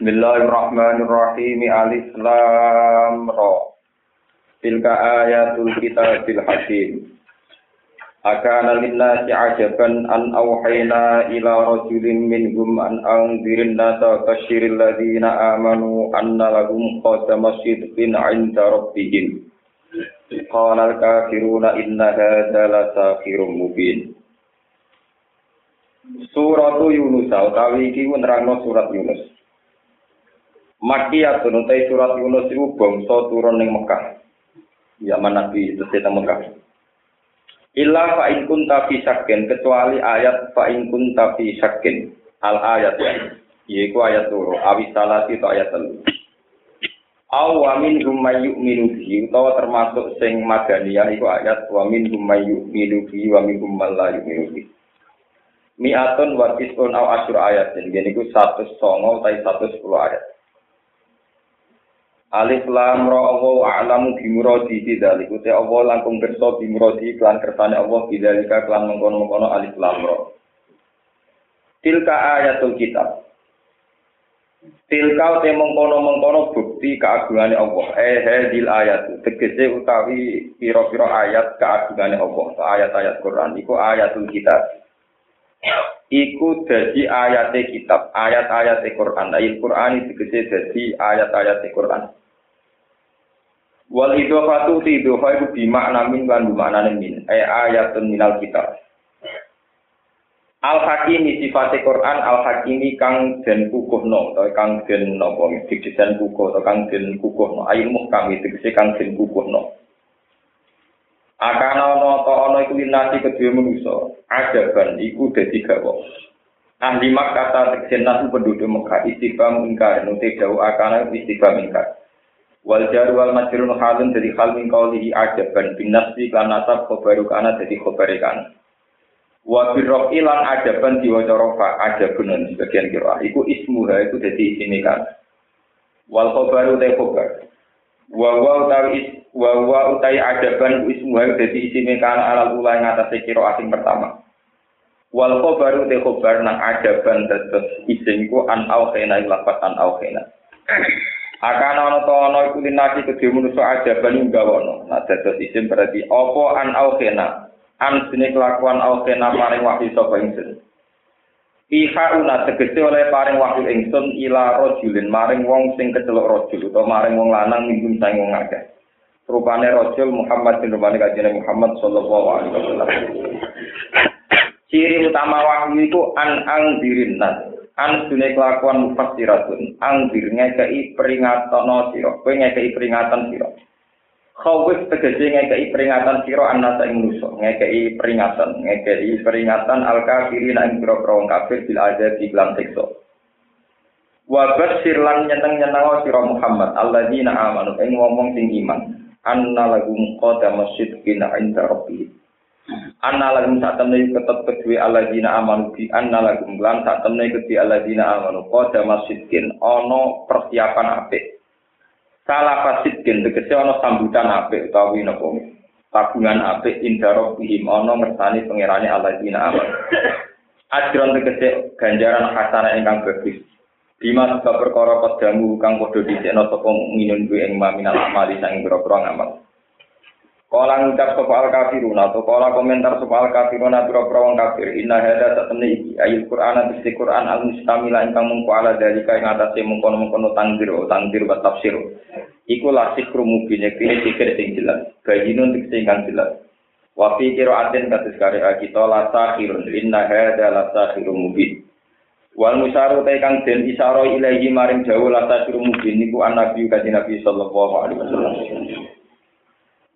Bismillahirrahmanirrahim. Alif Lam Ra. Tilka ayatul kitabil hakim. Akana linnasi ajaban an awhayna ila rajulin minhum an anzirin nasa kasyiril ladhina amanu anna lahum qadama sidqin inda rabbihim. Qala al-kafiruna inna hadha la sakhirun mubin. Suratu Yunus utawi iki nerangno surat Yunus. Makiyatun utai surat Yunus itu bangsa turun ning Mekah. Zaman Nabi itu teng Mekah. Illa fa in kunta fi kecuali ayat fa in kunta fi al ayat ya. Yaiku ayat turu salati itu ayat telu. Aw wa min hum may yu'minu bihi utawa termasuk sing madaniyah iku ayat wa min hum may yu'minu bihi wa min hum man la yu'minu bihi. Mi'atun wa tis'un aw asyur ayat. Jadi ini 109 utawa 110 ayat. Alif lam ra Allah a'lamu bi muradi dzalik uti Allah langkung kersa bi muradi kelan kersane Allah bidzalika kelan mengkono-mengkono alif lam ra. Tilka ayatul kitab. Tilka te mengkono-mengkono bukti keagungane Allah. Eh hadil ayat. Tegese utawi pira-pira ayat keagungane Allah. Ayat-ayat Quran. Iku ayatul kitab. Iku dadi ayat kitab, ayat-ayat Quran. Ayat Quran tegese dadi ayat-ayat Quran. Wal idhofatu ti idhofa iku bimakna min lan bimakna min. Ay ayatun minal kitab. Al Hakimi sifate Quran Al Hakimi kang den kukuhno utawa kang den napa didesain kukuh utawa kang den kukuhno ayin muhkam tegese kang den kukuhno. Akana ana ta ana iku linasi kedue manusa. Ajaban iku dadi gawa. Ahli Makkah ta tegese nasu penduduk Mekah istiqam ingkar nuti dawuh akana istiqam ingkar. Wal jar wal majrun halun dari hal min qawlihi ajaban. Bin nafsi kan nasab khabaru kana dadi khabare kan wa birro ilan ajaban diwaca rofa ajabun sebagian kira iku ismuha iku dadi isine kan. Wal khabaru te khabar wa wa utawi wa wa utai ajaban ismuha dadi isine kan alal ula ing atase kira asing pertama. Wal khabaru te khabar nang ajaban dados isin ku an au khena lafat an au akan ana to ana iku linati kedhe manusa ajaban nggawono. Nah dados isim berarti apa an aukhena? An sine kelakuan aukhena paring wahyu sapa ingsun? Iha una tegese oleh paring wahyu ingsun ila rajulin maring wong sing kecelok rajul utawa maring wong lanang minggum sang wong akeh. Rupane rajul Muhammad bin rupane kanjeng Muhammad sallallahu alaihi wasallam. Ciri utama wahyu itu an ang dirin an dune kelakuan mufassiratun. Anggir ngekei peringatan sira. Kowe ngekei peringatan sira. Khawif tegese ngekei peringatan sira anasa ing manusa ngekei peringatan. Ngekei peringatan al kafirin ing pira-pira kafir bil azab di lan siksa. Wa basyir lan nyeneng-nyeneng sira Muhammad alladzina amanu ing wong sing iman. Anna lahum qadama sidqin inda rabbihim Anna lagum saat temen tetep kedua alladzina amanu bi anna lagum lan saat temen kedua alladzina amanu qada masjidin ono persiapan apik. Salah fasidin tegese ono sambutan apik utawi napa tabungan apik indaro bihim ono ngersani pangerane alladzina amanu. Ajron tegese ganjaran hasanah ingkang bagus. Bima sebab perkara pedamu kang padha dhisikno sapa minun kuwi ing maminal amali sang boro-boro ngamal. Kala ngucap sapa al kafirun atau kala komentar sapa al kafirun pira wong kafir inna hada satemene iki ayat Quran ati Quran al mustamila ingkang mungko ala dari kae ngatasi mungkon-mungkon tangdir tangdir wa tafsir. Iku la sikru mubin iki sikir sing jelas bayinun sing kang jelas. Wa fi qiraatin kados kare kita la sakhirun inna hada la mubin. Wal musaru ta kang den isaro ilahi maring jauh la sakhirun mubin niku an nabi kanjeng nabi sallallahu alaihi wasallam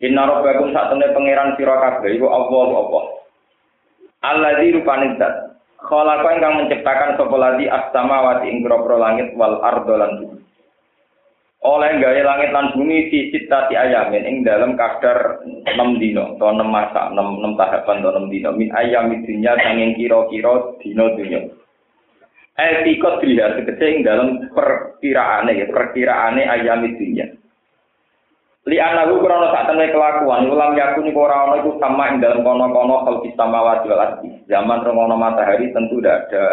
Inna rabbakum sak temne pangeran sira kabeh iku Allah apa. Alladzi rupane zat. Khalaqa ingkang menciptakan sapa ladi as-samawati ing langit wal ardo lan bumi. Oleh gawe langit lan bumi di sitati ayamin ing dalam kadar 6 dino atau 6 masa, 6, 6 tahapan atau 6 dino. Min ayam dunya sanging kira-kira dino dunya. Eh pikot dilihat sekecil ing dalam perkiraane ya, perkiraane ayam dunya. Li anahu krono sak temne kelakuan ulam yakuni ora ana iku sama ing dalam kono-kono kal samawati wal ardi zaman romono matahari tentu tidak ada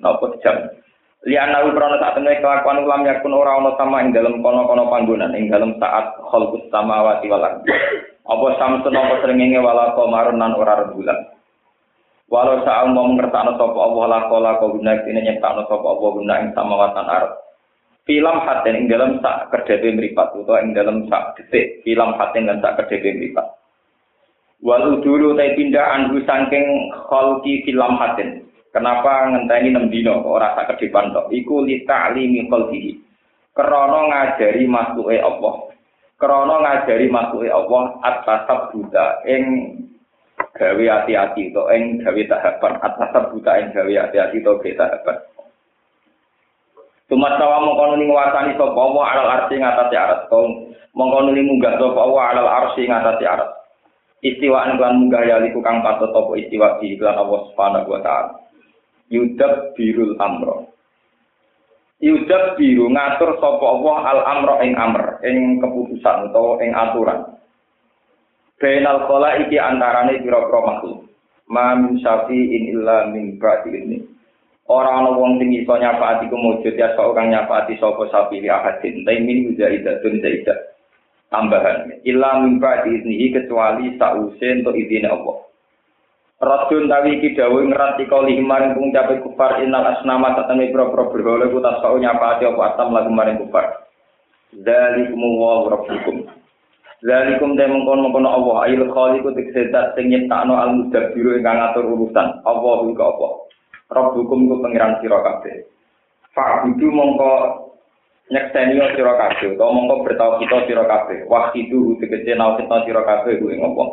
napa jam Lian nawi krono saat temen kelakuan ulam yakun ora ono sama ing dalam kono-kono panggonan ing dalam saat khalqus samawati wal ardi. Apa samsun apa srengenge wala qamarun nan ora rembulan. Walau saat mau mengertakno sapa Allah la qala kau guna kene nyiptakno sapa Allah guna ing samawatan ard. Film haten ing dalam sak kedhepe mripat utawa ing dalam sak detik film haten dan sak kedhepe mripat. Walau dulu tay pindah anhu saking khalqi film haten. Kenapa ngenteni enam dino kok ora sak ke depan tok? Iku li ta'limi qalbihi. Krana ngajari makhluk Allah. Krana ngajari makhluk Allah at-tasab buta ing gawe hati-hati to ing gawe tahapan at-tasab buta ing gawe hati-hati to gawe tahapan. Cuma tawa mongkono ning nguasani sapa Allah alal arsi ngatasi arat. Mongkono ning munggah sapa Allah alal arsi ngatasi arat. Istiwaan lan munggah ya liku kang patut apa istiwa di iklan Allah Subhanahu wa taala. yudab birul amro. Yudab biru ngatur sapa Allah al amro ing amr, ing keputusan atau ing aturan. Bainal kola iki antarane pira-pira makhluk. Ma min syafi'in illa min ba'di ini. Ora ana wong sing iso nyafaati ku mujud ya sok kang nyafaati sapa sapi li ahadin. Ta min zaidatun zaidat. Tambahan. Illa min ba'di ini kecuali sause untuk izin Allah. Radun tawi iki dawuh ngerati kali maring pengucape kufar innal asnama tatane pro-pro berhala ku tak kau nyapati apa atam lagu maring kufar. Dzalikum wa rabbukum. Dzalikum te mengkon-mengkon Allah ayil khaliqu tiksedat sing nyiptakno al mudabbiru ingkang ngatur urusan. Allah iku apa? Rabbukum ku pangeran sira kabeh. Fa'budu mongko nyekseni sira kabeh utawa mongko bertauhid sira kabeh. Wahidu tegese nausita sira kabeh ku ing apa?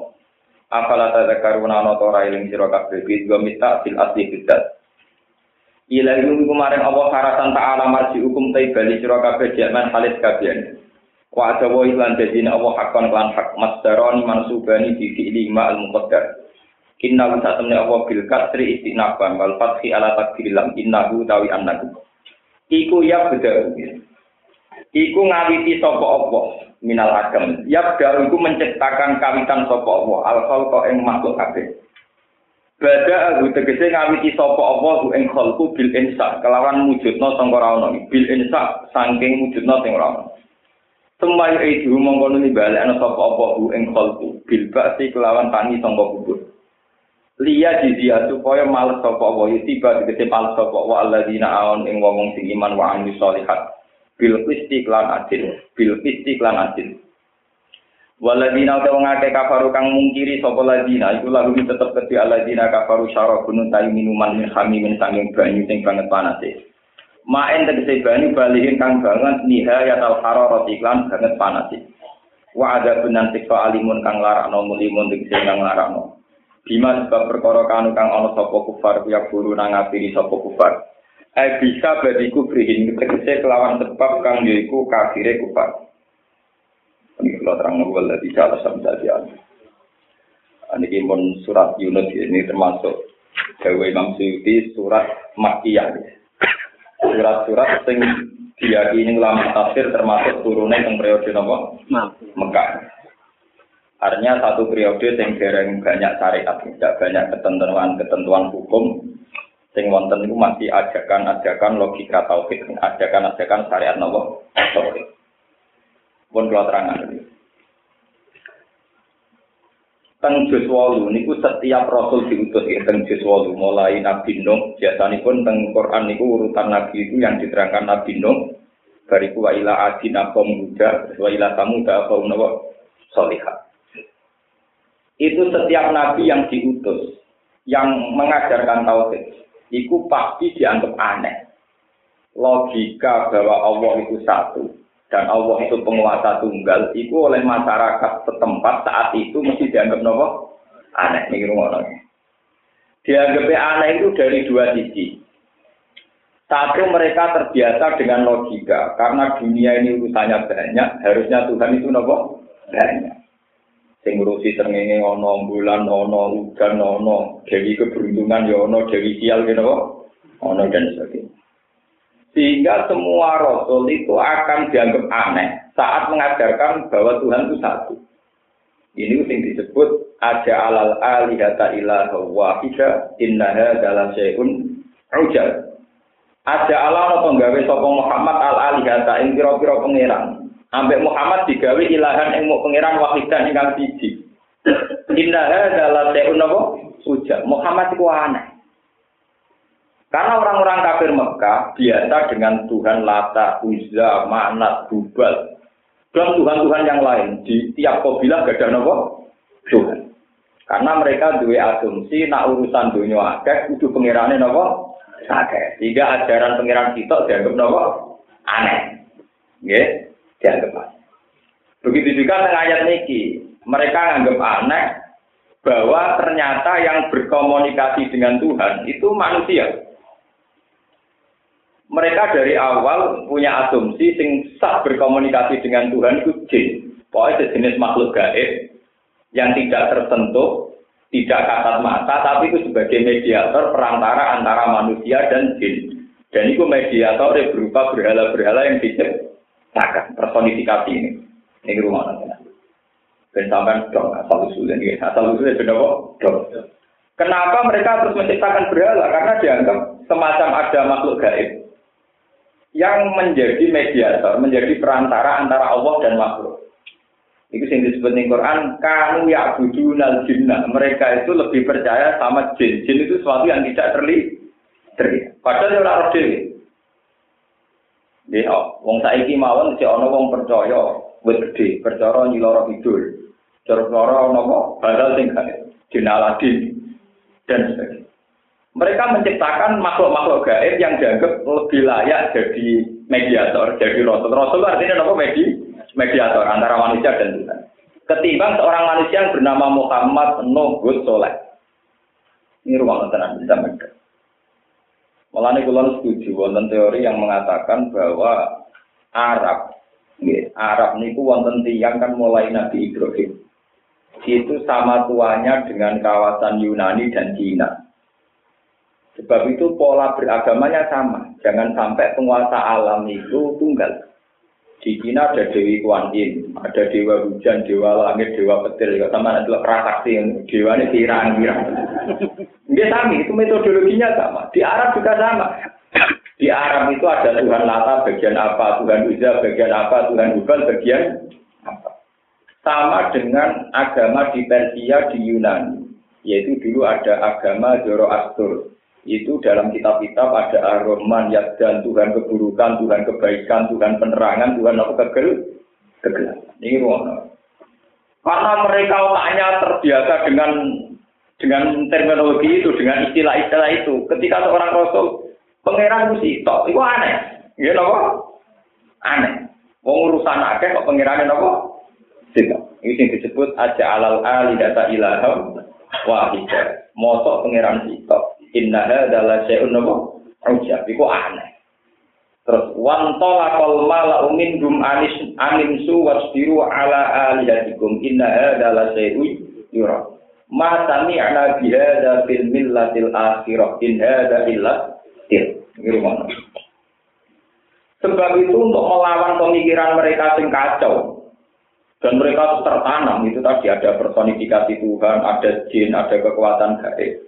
Afala tadzakaruna ana ora eling sira kabeh bi dua mita fil asli bidat. Ila ilmu kemarin Allah karatan ta'ala marji hukum tai bali sira kabeh jaman halis kabeh. Wa adawa ilan dadine Allah hakon lan hak masdaroni mansubani bi fi'li ma al muqaddar. Inna wa ta'tamni Allah bil kasri istinaban wal fathi ala takdilam innahu tawi annahu. Iku ya beda. Iku ngawiti sapa Allah minal agam. Yabda itu menciptakan kawitan sapa Allah al khalqa ing makhluk kabeh. Bada aku tegese ngawiti sapa Allah ku ing khalqu bil insa kelawan wujudna sangka ora ono bil insa saking wujudna sing ora ono. Semai itu mongko nuli balik ana sapa Allah ku ing khalqu bil ba'si kelawan tani sangka kubur. Liya jizia supaya males sapa Allah tiba tegese males sapa wa alladzina aon ing wong sing iman wa amil sholihat. Bil qisti klan adil bil qisti klan adil. Waladina wong akeh kafaru kang mungkiri sapa ladina iku lagu tetep kedhi aladina kafaru syarabun ta'i minuman min hamimin sanging banyu sing banget panase Maen tegese banyu balihin kang banget nihayat al hararat iklan banget panase wa ada benan siksa alimun kang larakno mulimun tegese kang larakno Bima sebab perkara kanu kang ana sapa kufar ya guru nang ngapiri sapa kufar Eh bisa badiku berihin tegese kelawan sebab kang yaiku kafire kufar. Ini kalau terang nubal dari salah sampai Ini pun surat Yunus ini termasuk Jawa Imam Suyuti surat Makkiyah. Surat-surat yang diyakini ulama tafsir termasuk turunnya yang periode nopo Mekah. Artinya satu periode yang banyak syariat, tidak banyak ketentuan-ketentuan hukum sing wonten itu masih ajakan-ajakan logika tauhid, ajakan-ajakan syariat nopo tauhid. Pun kula ini. Teng 8 niku setiap rasul diutus ya teng 8 mulai Nabi Nuh biasanya pun teng Quran niku urutan nabi itu yang diterangkan Nabi Nuh bariku wa ila adina qaum muda wa ila samuda qaum nawa salihah. Itu setiap nabi yang diutus yang mengajarkan tauhid iku pasti dianggap aneh. Logika bahwa Allah itu satu dan Allah itu penguasa tunggal, itu oleh masyarakat setempat saat itu mesti dianggap nopo aneh. Ini rumah Dianggap aneh itu dari dua sisi. Satu mereka terbiasa dengan logika karena dunia ini urusannya banyak, harusnya Tuhan itu nopo banyak sing ngurusi srengenge ana bulan ana udan ana dewi keberuntungan ya ana dewi sial gitu ana dan sebagainya. Sehingga semua rasul itu akan dianggap aneh saat mengajarkan bahwa Tuhan itu satu. Ini yang disebut ada alal alihata ilaha wahida innaha dalam syai'un ujal Ada Allah apa gawe sapa Muhammad al alihata ing pira-pira pangeran. Ambek Muhammad digawe ilahan ing pangeran wahidan ingkang siji. Inna hadza la ta'un apa? Uja. Muhammad itu aneh. Karena orang-orang kafir Mekah biasa dengan Tuhan Lata, Uzza, Manat, Bubal, dan Tuhan-Tuhan yang lain. Di tiap kabilah gak ada apa? Tuhan. Karena mereka dua asumsi nak urusan dunia akeh kudu pengirane napa? Akeh. Sehingga ajaran pengiran kita dianggap napa? Aneh. Nggih, dianggap aneh. Begitu juga dengan ayat niki, mereka anggap aneh bahwa ternyata yang berkomunikasi dengan Tuhan itu manusia. Mereka dari awal punya asumsi sing sah berkomunikasi dengan Tuhan itu jin. Pokoknya sejenis makhluk gaib yang tidak tersentuh, tidak kasat mata, tapi itu sebagai mediator perantara antara manusia dan jin. Dan itu mediator yang berupa berhala-berhala yang diciptakan, personifikasi ini. Ini rumah nanti. Dan sampai dong, asal usulnya ini, asal usulnya benar dong. Kenapa mereka terus menciptakan berhala? Karena dianggap semacam ada makhluk gaib yang menjadi mediator, menjadi perantara antara Allah dan makhluk. Itu yang disebut di Quran, kanu ya nal jinnah. Mereka itu lebih percaya sama jin. Jin itu sesuatu yang tidak terlihat. Padahal orang roh oh, wong saiki mawon si ono wong percaya wit gede, percaya nyiloro kidul. Percaya nopo badal sing jin Aladin dan sebagainya. Mereka menciptakan makhluk-makhluk gaib yang dianggap lebih layak jadi mediator, jadi rasul. Rasul artinya nopo media mediator antara manusia dan Tuhan. Ketimbang seorang manusia yang bernama Muhammad Nuh Soleh. Ini ruang tenang bisa mereka. Malah ini kulon setuju wonten teori yang mengatakan bahwa Arab, ya, Arab ini wonten tiang kan mulai Nabi Ibrahim. Itu sama tuanya dengan kawasan Yunani dan Cina. Sebab itu pola beragamanya sama. Jangan sampai penguasa alam itu tunggal. Di Cina ada Dewi Kuan Yin, ada Dewa Hujan, Dewa Langit, Dewa Petir, sama ada prasakti yang Dewa ini kirang-kirang. Dia sama, itu metodologinya sama. Di Arab juga sama. Di Arab itu ada Tuhan Lata bagian apa, Tuhan Uzza bagian apa, Tuhan Hubal bagian apa. Sama dengan agama di Persia, di Yunani. Yaitu dulu ada agama Zoroaster itu dalam kitab-kitab ada ar-Rahman, dan Tuhan keburukan, Tuhan kebaikan, Tuhan penerangan, Tuhan apa kegel, kegelapan. Ini ruang. Karena mereka otaknya terbiasa dengan dengan terminologi itu, dengan istilah-istilah itu. Ketika seorang rasul pangeran mesti tok, itu aneh. Ya apa? Aneh. Wong urusan akeh kok pangeran apa? Tidak. Ini yang disebut aja alal ali data ilaham wahidah. Mosok pangeran sitok. Inna adalah syai'un napa? Ujab iku aneh. Terus wan talaqal mala'u minhum anis animsu wasbiru ala alihatikum inna adalah syai'un yura. Ma sami'na bihadza fil millatil akhirah in hadza illa mana? Sebab itu untuk melawan pemikiran mereka sing kacau dan mereka tertanam itu tadi ada personifikasi Tuhan, ada jin, ada kekuatan gaib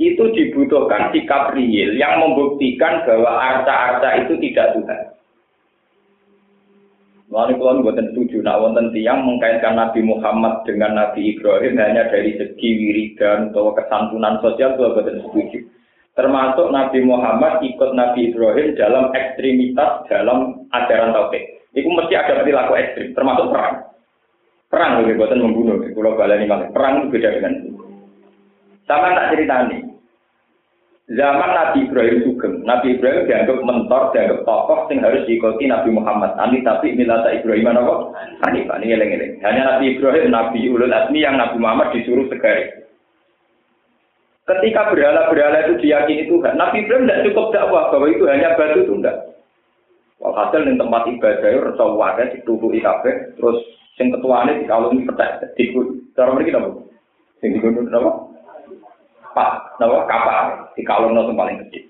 itu dibutuhkan sikap real yang membuktikan bahwa arca-arca itu tidak Tuhan. Lalu kalau buatan setuju, nak wonten tiang mengkaitkan Nabi Muhammad dengan Nabi Ibrahim hanya dari segi wiridan atau kesantunan sosial itu buatan setuju. Termasuk Nabi Muhammad ikut Nabi Ibrahim dalam ekstremitas dalam ajaran tauhid. Itu mesti ada perilaku ekstrim, termasuk perang. Perang lebih buatan membunuh. Kalau balani perang itu beda dengan. Sama tak cerita nih. Zaman Nabi Ibrahim Sugeng, Nabi Ibrahim dianggap mentor, dianggap tokoh yang harus diikuti Nabi Muhammad. Ani tapi milata Ibrahim apa? Hanifah, ini ngeleng-ngeleng. Hanya Nabi Ibrahim, Nabi Ulul Azmi yang Nabi Muhammad disuruh segari. Ketika berhala-berhala itu diyakini Tuhan, Nabi Ibrahim tidak cukup dakwah bahwa itu hanya batu tunda. Walhasil di tempat ibadah itu rasa wadah ditutupi kabeh, terus yang ketuanya dikalungi petak, dikut. Cara mereka apa? Yang? Pak, nawa kapal di kalung nol paling kecil.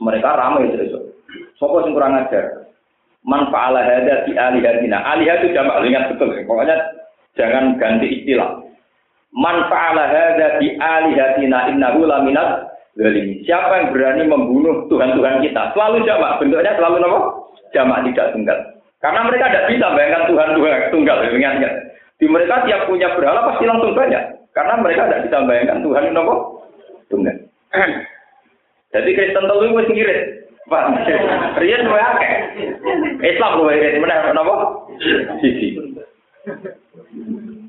Mereka ramai itu. Sopo sing kurang ajar. Man fa'ala hada di alihatina. Alihah itu jamak ingat betul. Pokoknya jangan ganti istilah. Man fa'ala hada di alihatina innahu laminat Zalim. Siapa yang berani membunuh Tuhan-Tuhan kita? Selalu jamak. Bentuknya selalu apa? Jamak tidak tunggal. Karena mereka tidak bisa bayangkan Tuhan-Tuhan tunggal. Ingat Di mereka tiap punya berhala pasti langsung banyak. Karena mereka tidak bisa bayangkan Tuhan itu apa? Tunggal. Jadi Kristen telu wis ngirit. Pak, riyen wae akeh. Islam wae ngirit meneh napa? Sisi.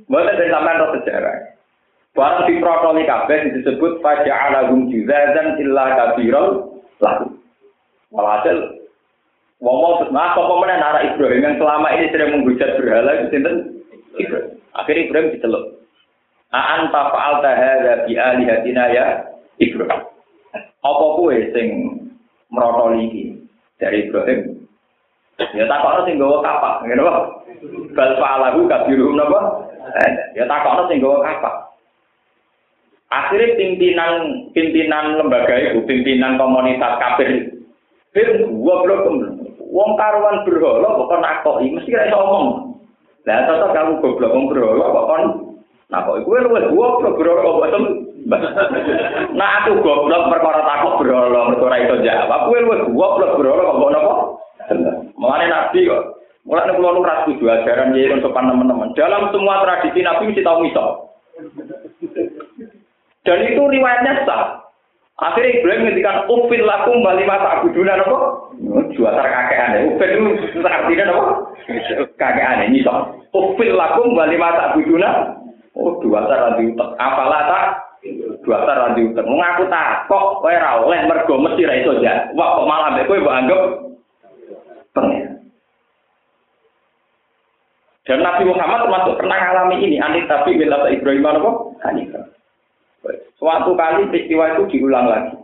Mboten dari sampean roh sejarah. Barang diprotoli kabeh disebut faja'alahum juzazan illa kabiral lagu. Walhasil wong-wong terus nah meneh arah Ibrahim yang selama ini sering menghujat berhala itu. Akhirnya Ibrahim diceluk. Aan fa'al tahadza bi alihatina ya Ibrahim. Apa kuwe sing merotoli iki dari Ibrahim? Ya takokno sing gawa kapak, ngene wae. Bal fa'alahu kabiruhum napa? Ya takokno sing gawa kapak. Akhirnya pimpinan pimpinan lembaga itu, pimpinan komunitas kafir itu, gua belum Wong karuan berhala kok nakoki, mesti ra iso omong. Lah tetep kamu goblok wong berhala kok kon nakoki. Kuwi luwih goblok berhala kok boten. Nah aku goblok perkara takut berhala mergo ora iso jawab. Kuwi luwih goblok berhala kok napa? Mulane nabi kok. Mulane kula nu ra setuju ajaran yen sopan teman-teman. Dalam semua tradisi nabi mesti tahu miso. Dan itu riwayatnya sah. Akhirnya Ibrahim ngendikan upil lakum bali masa abuduna apa? Juatar kakek aneh. Upil itu artinya apa? Kakek aneh nyisok. Upil lakum bali masa abuduna. Oh, dua tar ranti utek. Apalah tak? Dua tar ranti utek. Mengaku tak kok kowe ora oleh mergo mesti ra iso ya. Wah, kok malah mbek kowe mbok anggap pengen. Dan Nabi Muhammad termasuk pernah mengalami ini. Anit tapi bila Ibrahim apa? Hanifah. Suatu kali peristiwa itu diulang lagi.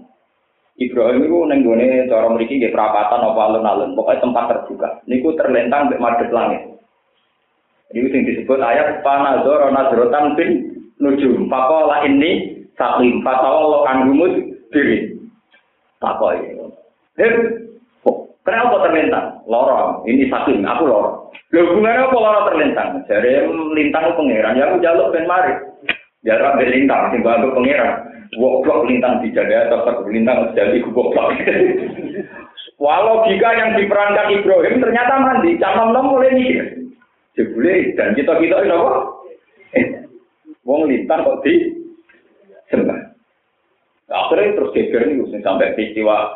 Ibrahim itu nenggone cara mriki nggih perapatan apa alun-alun, pokoknya tempat terbuka. Niku terlentang mbek madhep langit. Ini sing disebut ayat panazoro nazrotan bin nujum. Pakola ini sakim. Fatawallah anhumud diri. Pakoi. Eh, kenapa terlentang? Lorong. Ini sakim. Aku lorong. Lho hubungannya apa lorong terlentang? Jadi lintang pangeran. Ya aku jaluk ben mari. Jarak dari lintang, sing bantu pangeran. Goblok lintang dijaga, tetap lintang jadi goblok. Walau jika yang diperankan Ibrahim ternyata mandi, cama nom mulai mikir. Jebule dan kita kita ini apa? Eh, wong lintang kok di sembah. Akhirnya terus geger nih, sampai peristiwa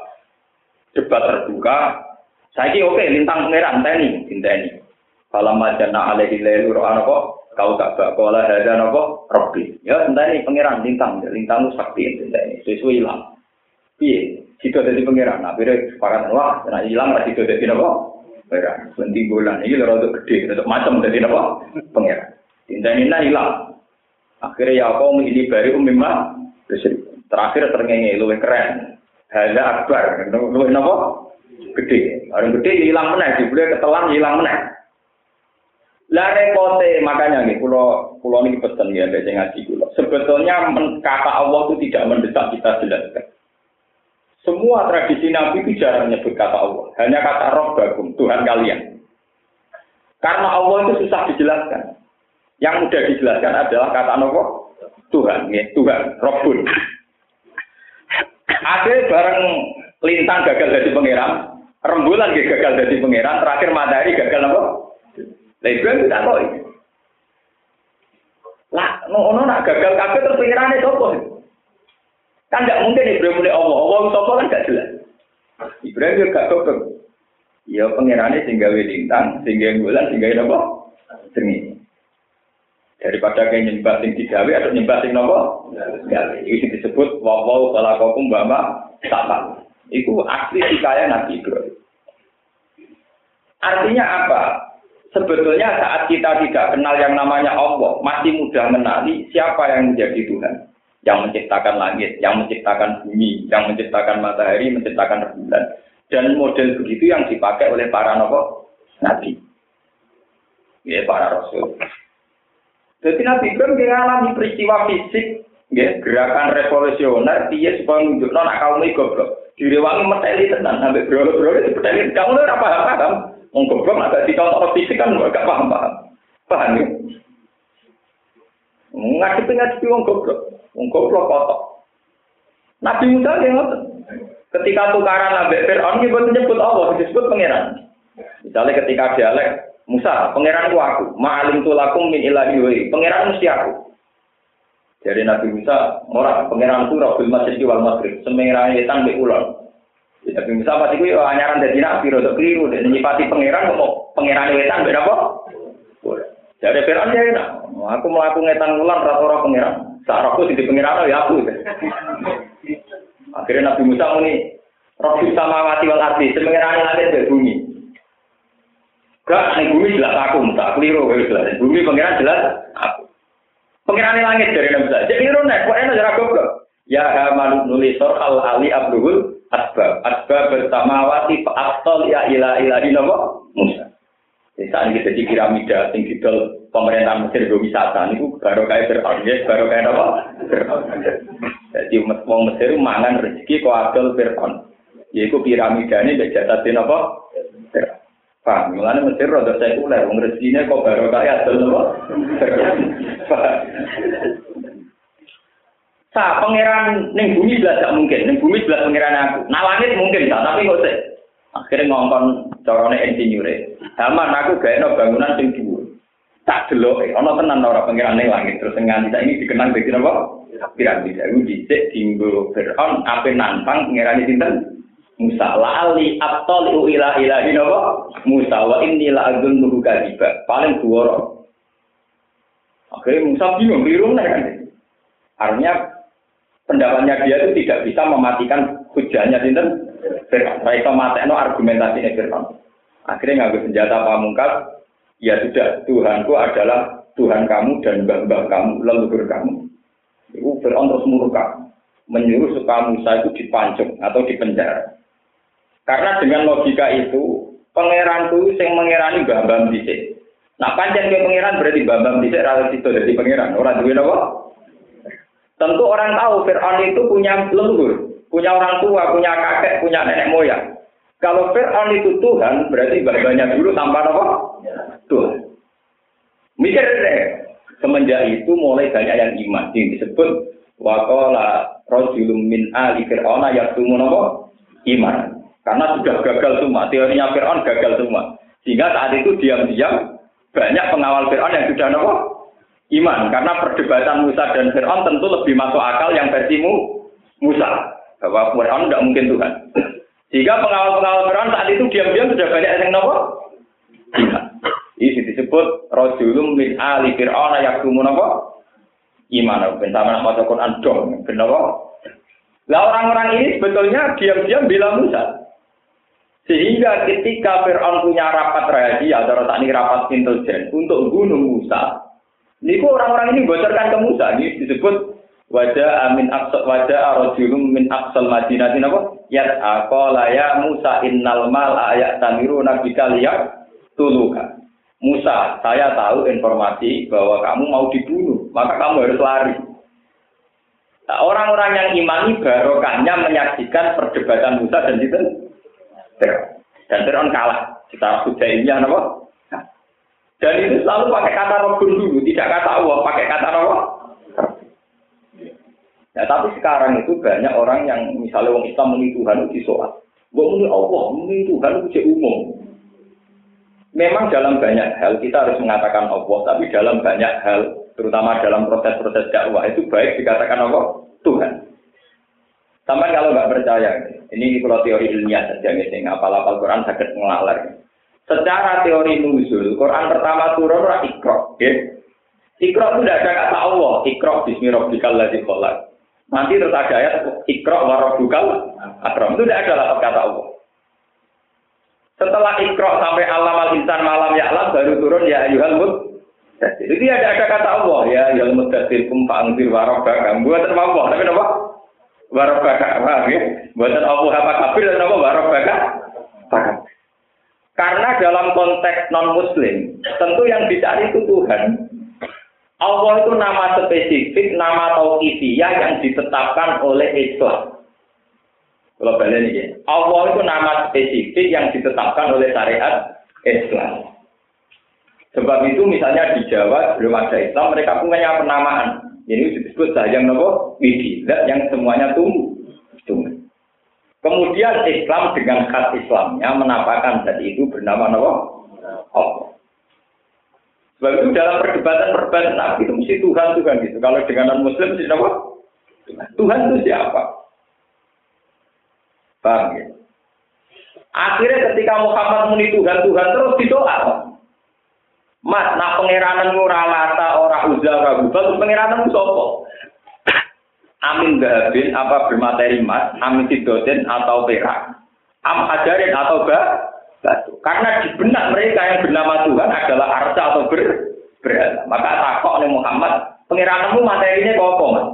debat terbuka. Saya oke, lintang pangeran teni, teni. Kalau majana alaihi lelu roh kok kau gak bakola ada nopo robi ya entah ini pangeran lintang lintang sakti entah ini sesuai hilang. Iya jika jadi pangeran nah beda sepakat wah nah hilang lah jika jadi nopo pangeran penting bulan ini lho untuk gede. Untuk macam jadi nopo pangeran entah ini hilang. Akhirnya ya kau ini baru umimah. Terakhir terngenge luwih keren. Hanya akbar. Luwih nopo gede. Orang gede hilang meneh. Dibeli ketelan hilang meneh. Lah repote. Makanya nih pulau pulau ini pesen ya dari ngaji pulau. Sebetulnya kata Allah itu tidak mendesak kita jelaskan. Semua tradisi Nabi itu jarang menyebut kata Allah, hanya kata Roh Bagum, Tuhan kalian. Karena Allah itu susah dijelaskan. Yang mudah dijelaskan adalah kata Allah Tuhan, ya, Tuhan, Robbun. Ada bareng lintang gagal jadi pangeran, rembulan gagal jadi pangeran, terakhir matahari gagal apa? Lah Ibrahim tidak tahu. Lah, nak gagal kabeh terus pikirane sapa? Kan tidak mungkin Ibrahim mulai Allah. Allah sapa kan gak jelas. Ibrahim juga goblok. Ya pengirannya sing gawe lintang, sing gawe bulan, sing gawe napa? Seni. Daripada kayak nyembah sing digawe atau nyembah sing napa? Gawe. Iki disebut wa wa khalaqakum bama sama. Iku asli hikayah Nabi Ibrahim. Artinya apa? Sebetulnya saat kita tidak kenal yang namanya Allah, masih mudah mengenali siapa yang menjadi Tuhan. Yang menciptakan langit, yang menciptakan bumi, yang menciptakan matahari, menciptakan rembulan. Dan model begitu yang dipakai oleh para nopo nabi. Ya, para rasul. Jadi Nabi Ibrahim mengalami peristiwa fisik, ya, gerakan revolusioner, dia supaya menunjukkan anak kaum ini goblok. Direwangi meteli tenan, sampai beroleh-beroleh, dipeteli. Kamu itu apa paham? Wong goblok agak dicontoh fisik kan gak paham paham. Paham ya? Ngadepi ngadepi wong goblok. Wong goblok kotok. Nabi Musa yang Ketika tukaran Nabi Fir'aun, ini nyebut Allah, disebut pangeran. Misalnya ketika dialek, Musa, pangeran aku, ma'alim tulakum min ilahi pangeran mesti aku. Jadi Nabi Musa, orang pangeran itu Rabbil Masjid wal Maghrib, semengeran yetan di ulon. Nabi Musa pasti itu anyaran dari Nabi, rada keliru, dan nyipati pangeran, kok pangeran wetan beda apa? Jadi Fir'aun ya enak, aku melakukan ngetan ulang rata-rata pangeran. Saat aku di pangeran ya aku. Akhirnya Nabi Musa ini, Rabbil Samawati wal Ardi, semengeran langit dan bumi. Gak, ini bumi jelas aku, tak keliru, jelas. Bumi pangeran jelas aku. Pengiran langit dari Nabi Musa. Jadi itu nek, kok enak jarak goblok. Ya hamanu nulisor al ali abdul asbab. Asbab bersamawati fa'aftol ya ila ilahi nopo Musa. Saat ini jadi piramida, sing didol pemerintahan Mesir gue wisata, ini baru kayak ya, baru kayak apa? Jadi wong Mesir mangan rezeki kok adol Fir'aun. Yaitu piramida ini berjatatin apa? Fir'aun. Paham, mulane Mesir rada sekuler, wong rezekine kok baru kaya adol napa? Sa pangeran ning bumi belas gak mungkin, ning bumi belas pangeran aku. Nah langit mungkin tak, tapi kok sih. Akhirnya ngongkon carane insinyur Aman aku gawe bangunan sing dhuwur. Tak delok, ana tenan ora pangeran ning langit. Terus nganti ini dikenang dadi napa? Piramida. Iku dhisik dinggo Firaun ape nantang pangeran sinten? Musa. Lali atol ila ilahi napa? Musa. Wa inni la azun kadiba. Paling duwara Oke, Musa bingung biru kan? Artinya pendapatnya dia itu tidak bisa mematikan hujannya sinten Firman baik no argumentasi Firman akhirnya ngambil senjata pamungkas. Ya sudah Tuhanku adalah Tuhan kamu dan mbah-mbah kamu leluhur kamu. Itu Firman terus murka menyuruh supaya Musa itu dipancung atau dipenjara. Karena dengan logika itu, pangeran itu yang mengerani bambam dhisik. Nah, panjang ke pangeran berarti bambam dhisik ra itu dari pangeran. Orang duwe apa? Tentu orang tahu Fir'aun itu punya leluhur, punya orang tua, punya kakek, punya nenek moyang. Kalau Fir'aun itu Tuhan, berarti bambanya dulu tanpa apa? Tuhan. Mikir deh. Semenjak itu mulai banyak yang iman. Yang disebut wakola rojulum min ali fir'auna yaktumun apa? Iman. Karena sudah gagal semua, teorinya Fir'aun gagal semua. Sehingga saat itu diam-diam banyak pengawal Fir'aun yang sudah nopo iman. Karena perdebatan Musa dan Fir'aun tentu lebih masuk akal yang versimu Musa. Bahwa Fir'aun tidak mungkin Tuhan. Sehingga pengawal-pengawal Fir'aun saat itu diam-diam sudah banyak yang nopo iman. Ini disebut Rojulum min ali Fir'aun yaktumu nopo iman. Bersama nama Quran dong. Kenapa? Lah orang-orang ini sebetulnya diam-diam bilang Musa. Sehingga ketika Fir'aun punya rapat rahasia, atau tak rapat intelijen untuk bunuh Musa, ini orang-orang ini bocorkan ke Musa. Ini disebut wajah amin aksal wajah arojulum min aksal madinah ini apa? Yat akola ya Musa innal mal ayat tamiru nabi kaliyak tuluka. Musa, saya tahu informasi bahwa kamu mau dibunuh, maka kamu harus lari. Nah, orang-orang yang imani barokahnya menyaksikan perdebatan Musa dan itu dan Fir'aun kalah. Kita ini apa? Dan itu selalu pakai kata Rabbun dulu, tidak kata Allah, pakai kata apa? Ya, tapi sekarang itu banyak orang yang misalnya orang Islam muni Tuhan itu sholat. Gue muni Allah, muni Tuhan itu umum. Memang dalam banyak hal kita harus mengatakan Allah, tapi dalam banyak hal, terutama dalam proses-proses dakwah itu baik dikatakan Allah Tuhan. Sampai kalau nggak percaya, ini kalau teori ilmiah saja misalnya, apal-apal Quran sakit ngelalar. Secara teori nuzul, Quran pertama turun ikro. Ya. Ikro itu tidak ada kata Allah, ikro bismi rabbikal ladzi khalaq. Nanti terus ada ayat ikro warabukal akram. Itu tidak ada lafaz kata Allah. Setelah ikro sampai alam al insan malam ya alam baru turun ya ayuhal mut. Jadi ada ada kata Allah ya ayuhal muddatsir kum warabbaka. Buat apa? Tapi apa? warabaka paham ya buatan Allah apa kafir dan apa warabaka karena dalam konteks non muslim tentu yang dicari itu Tuhan Allah itu nama spesifik nama tauhidiyah yang ditetapkan oleh Islam kalau balik ini Allah itu nama spesifik yang ditetapkan oleh syariat Islam sebab itu misalnya di Jawa belum ada Islam mereka punya penamaan ini disebut sayang nopo widi, yang semuanya tumbuh. Tunggal. Kemudian Islam dengan khas Islamnya menampakkan tadi itu bernama Allah. Allah. Sebab itu dalam perdebatan-perdebatan Nabi itu mesti Tuhan Tuhan gitu. Kalau dengan non Muslim mesti apa? Tuhan itu siapa? Paham ya? Akhirnya ketika Muhammad muni Tuhan Tuhan terus didoa. Mas, nah pengiranan ora lata, ora uzza, ora bubal, pengiranan sopo. Amin dahabin apa bermateri emas, amin sidotin atau perak, am hajarin atau ba, batu. Karena di benak mereka yang bernama Tuhan adalah arsa atau ber, berhala. Maka takok nih Muhammad, pengiranmu materinya kok mas?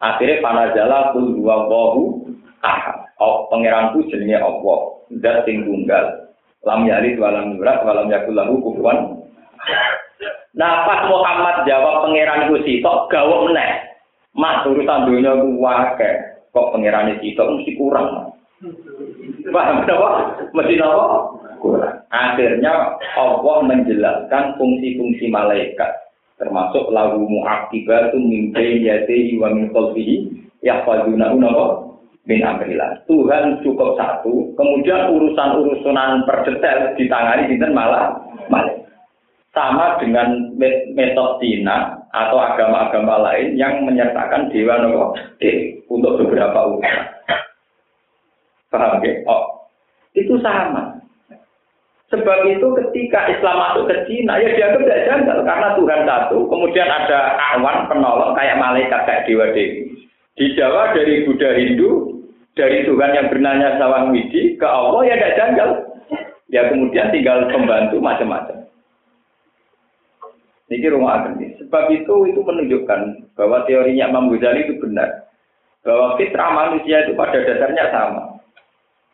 Akhirnya panajala kul dua wahu ahad. Oh, pengiranku jenenge Allah, zat sing tunggal. Lam yalid walam yulad walam yakul lahu. Nah, pas Muhammad jawab pangeranku sitok gawe meneh. Mas urusan dunia ku wae kok pangeran itu mesti kurang. Paham apa? Mesti apa? Akhirnya Allah menjelaskan fungsi-fungsi malaikat termasuk lagu mu'aqibatu min bayyatihi wa min qalbihi yahfazuna apa? min amrillah. Tuhan cukup satu, kemudian urusan-urusan perdetail ditangani dinten malah malaikat sama dengan metode Cina atau agama-agama lain yang menyertakan dewa nopo untuk beberapa urusan. Paham ya? Oh, itu sama. Sebab itu ketika Islam masuk ke Cina, ya dianggap tidak janggal karena Tuhan satu. Kemudian ada awan penolong kayak malaikat kayak dewa dewi. Di Jawa dari Buddha Hindu, dari Tuhan yang bernanya Sawang Widi ke Allah ya tidak janggal. Ya kemudian tinggal pembantu macam-macam. Ini rumah agen Sebab itu itu menunjukkan bahwa teorinya Imam Ghazali itu benar. Bahwa fitrah manusia itu pada dasarnya sama.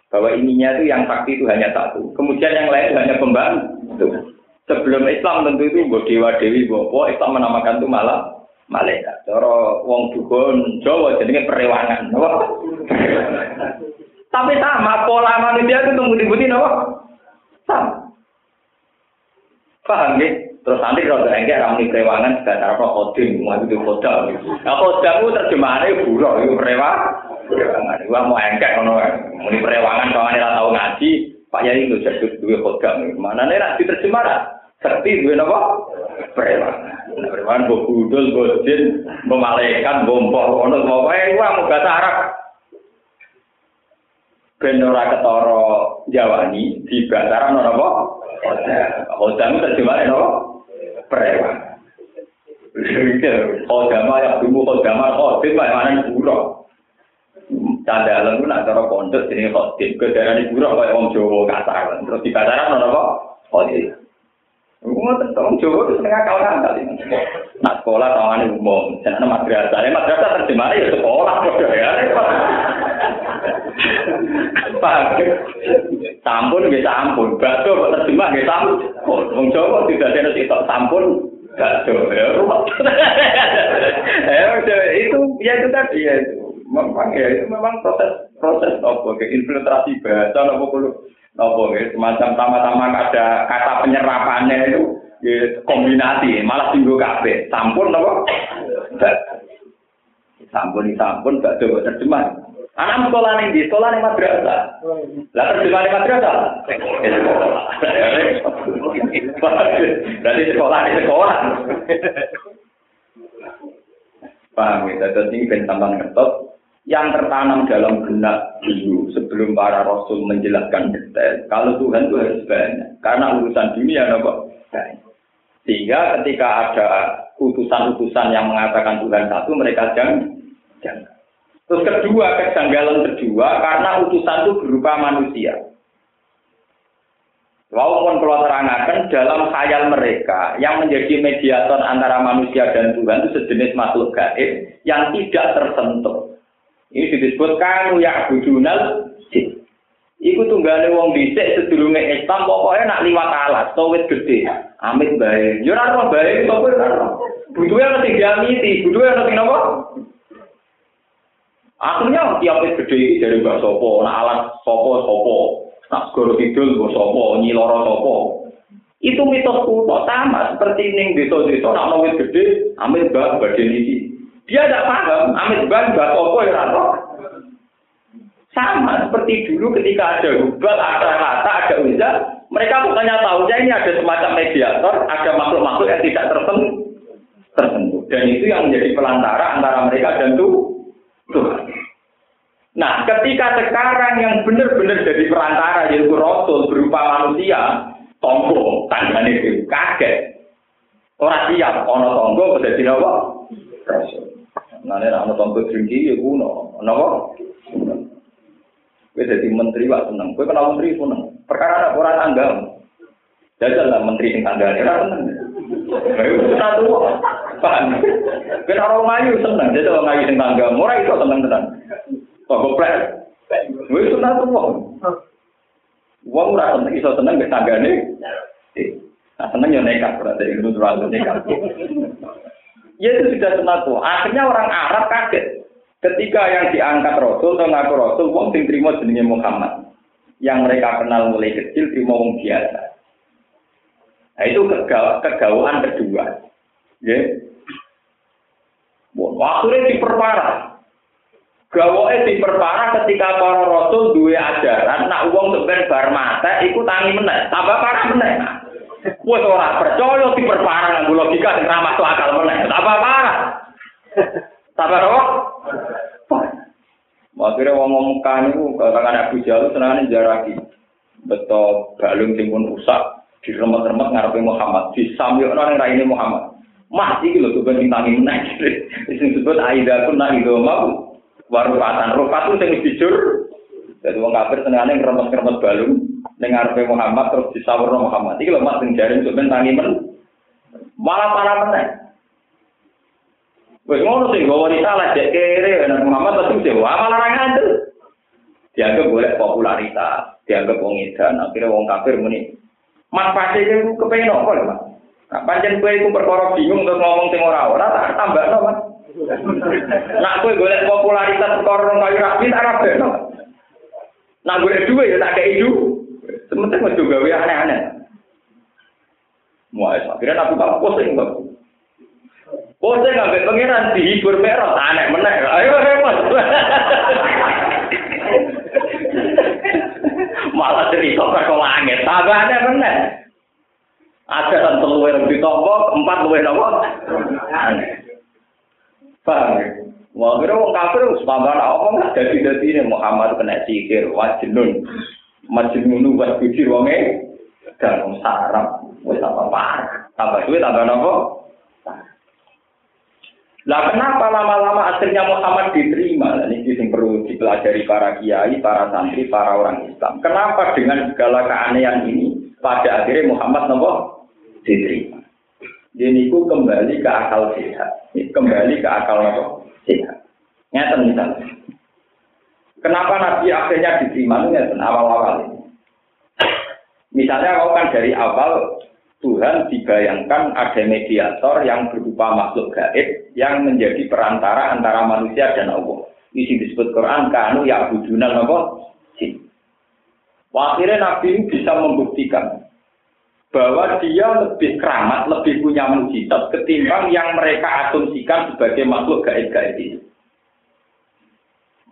Bahwa ininya itu yang sakti itu hanya satu. Kemudian yang lain itu hanya pembantu. Sebelum Islam tentu itu buat dewa dewi bopo Islam menamakan itu malah malaikat. Cara wong dukun Jawa jadinya perewangan. Tapi sama pola manusia itu tunggu dibutin apa? Sama. Paham ya? Terus nanti kalau enggak ramai kerewangan sudah cara apa koding, mau itu kodam. Nah kodam itu terjemahannya buruk, itu perewang. Kerewangan, gua mau enggak kalau mau di perewangan kalau nggak tahu ngaji, Pak Yai itu jadi dua kodam. Mana nih nanti terjemah Seperti dua apa? Perewangan. Nah, perewangan gue budul, gue jin, gue malaikat, gue mbok, ono mau eh gua mau bahasa Arab. Ben ora ketara Jawani di bahasa Arab apa? Kodam terjemahannya apa? preman. Kodama yang dulu kodama kodit pak mana buruk. canda alam nak cara pondok jenenge khotib ke daerah ibu kaya wong Jawa kasar terus di pasaran ono apa khotib Aku mau wong Jawa itu setengah kau nanti. Nah sekolah tangan umum, mau, jangan madrasah. Nama madrasah terjemah ya sekolah. Ya, ya. Pak, sampun gak sampun, batu kok terjemah gak sampun. Wong Jawa tidak ada nasi tok sampun, batu ya. Eh, itu ya itu tadi ya itu. Memang ya itu memang proses proses apa ke infiltrasi bahasa apa kulo apa ya. Semacam sama-sama ada kata penyerapannya itu ya, kombinasi. Malah tinggal kafe sampun apa sampun sampun gak coba terjemah. Anak sekolah nih di sekolah nih madrasah. Lah terjemah nih madrasah. Berarti sekolah nih sekolah. Paham ya? Jadi ini bentang kertas yang tertanam dalam benak dulu sebelum para rasul menjelaskan detail. Kalau Tuhan itu harus banyak. Karena urusan dunia apa? Sehingga ketika ada utusan-utusan yang mengatakan Tuhan satu, mereka jangan. jangan. Terus kedua, kejanggalan kedua, karena utusan itu berupa manusia. Walaupun kalau terangkan dalam khayal mereka yang menjadi mediator antara manusia dan Tuhan itu sejenis makhluk gaib yang tidak tersentuh. Ini disebut kanu ya budunal jin. Iku tunggale wong dhisik sedurunge Islam pokoknya nak liwat alat, towet gede. Amit bae. Yo ora ono bae, kok ora. Butuhe ana sing diamiti, butuhe ana sing napa? Akhirnya tiap gede ini dari Mbak Sopo, nah alat Sopo Sopo, nah segoro kidul Mbak Sopo, nyiloro Sopo. Itu mitos kuno sama seperti ini desa-desa nak mau gede, amit Mbak Baden ini. Dia tidak paham, amit Mbak Mbak Sopo ya. Sama seperti dulu ketika ada hubal, ada rata, ada uzza, mereka bukannya tahunya ini ada semacam mediator, ada makhluk-makhluk yang tidak tersentuh. tersentuh. Dan itu yang menjadi pelantara antara mereka dan Tuhan. Nah, ketika sekarang yang benar-benar jadi perantara yaitu Rasul berupa manusia, tonggo, itu kaget. Orang siap, ono tonggo, jadi apa? Rasul. Nane nak nonton kue kringki ya kuno. Nopo? Kue jadi menteri wak seneng. Kue kenal menteri seneng. Perkara ada orang tanggam. Jajal lah menteri yang tanggal. Kena seneng. Kue kena tua. Pan. Kue kena orang ngayu seneng. Jajal lah ngayu yang tanggam. Ora iso seneng seneng. Kok goblok. Wis kena tua. Wong ora seneng iso seneng mek tanggane. Eh, nah, seneng yo nekat berarti itu terus nekat. Ya itu sudah senang tuh. Akhirnya orang Arab kaget. Ketika yang diangkat Rasul atau ngaku Rasul, wong sing terima jenenge Muhammad. Yang mereka kenal mulai kecil terima wong biasa. Nah itu kegawaan kedua. Ya. Waktunya diperparah. Gawoke diperparah ketika para rasul duwe ajaran nak wong sebenarnya bar mata iku tangi meneh, tambah parah meneh. Wes ora percaya diperparah nganggo logika sing ra masuk akal meneh, tambah parah. Tambah apa? Akhirnya wong Mekah niku katakan Abu Jahal senengane jaraki. Betul balung sing pun rusak diremet-remet ngarepe Muhammad, disamyokno ning raine Muhammad. Mah iki lho tuban tangi meneh. Sing disebut aida kun nak itu mau warufatan. Rufat itu sing dijur. Jadi wong kafir senengane ngremet-remet balung ning ngarepe Muhammad terus disawurno Muhammad. Iki lho mak sing jaring sampeyan tangi men. Malah parah meneh. Wes ngono sing gawa risalah cek kere Nabi Muhammad tapi sing malah ora ngandel. Dianggap boleh popularitas, dianggap wong edan, akhirnya wong kafir muni. Mas pasti itu kepengen apa lho, Mas? Nah, pancen kowe iku perkara bingung terus ngomong sing ora ora tak tambahno, Mas. Nak kowe golek popularitas perkara kayu rapi tak rapi. Nak golek duwe ya tak kei du. Sementing mau juga aneh-aneh. Mau akhirnya tak pusing, Mas. Oh, saya ngambil pengiran dihibur merah, aneh meneh. Ayo hebat. Malah cerita ke langit, tambah aneh meneh. Ada kan telu yang ditompo, empat luwe nopo. Aneh. Paham ya? Wah, kira wong kafir wis pambar apa nggak dadi dadi ini Muhammad kena sikir wajnun. Majnun wa pikir wonge dan sarap wis apa parah. Tambah duit tambah nopo? Lah kenapa lama-lama akhirnya Muhammad diterima? Nah, ini yang perlu dipelajari para kiai, para santri, para orang Islam. Kenapa dengan segala keanehan ini pada akhirnya Muhammad nopo diterima? Jadi itu kembali ke akal sehat, kembali ke akal nopo sehat. Nyata misalnya. Kenapa Nabi akhirnya diterima? Nyata awal-awal ini. Misalnya kalau kan dari awal Tuhan dibayangkan ada mediator yang berupa makhluk gaib yang menjadi perantara antara manusia dan Allah. Ini disebut Quran kanu ya budunan apa? Akhirnya Nabi ini bisa membuktikan bahwa dia lebih keramat, lebih punya mujizat ketimbang yang mereka asumsikan sebagai makhluk gaib-gaib itu.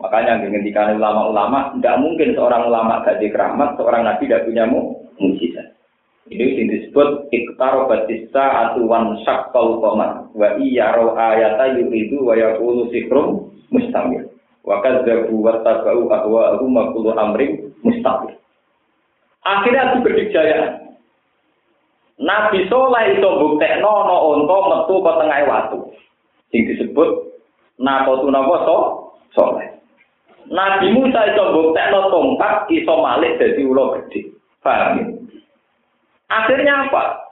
Makanya dengan ulama-ulama, tidak mungkin seorang ulama gaib keramat, seorang nabi tidak punya mujizat. Ini yang disebut iktar batista atuan syakal qamar wa iya ro ayata yuridu wa yaqulu sikrum mustamil. Wa kadzabu wa tabau ahwa ahum kullu amrin mustamil. Akhirnya itu berjaya. Nabi Soleh itu buktekno no onto metu ke tengah waktu. Yang disebut nakotu napa so soleh. Nabi Musa itu buktekno tongkat iso malik dari ulo gede. Paham ya? Akhirnya apa?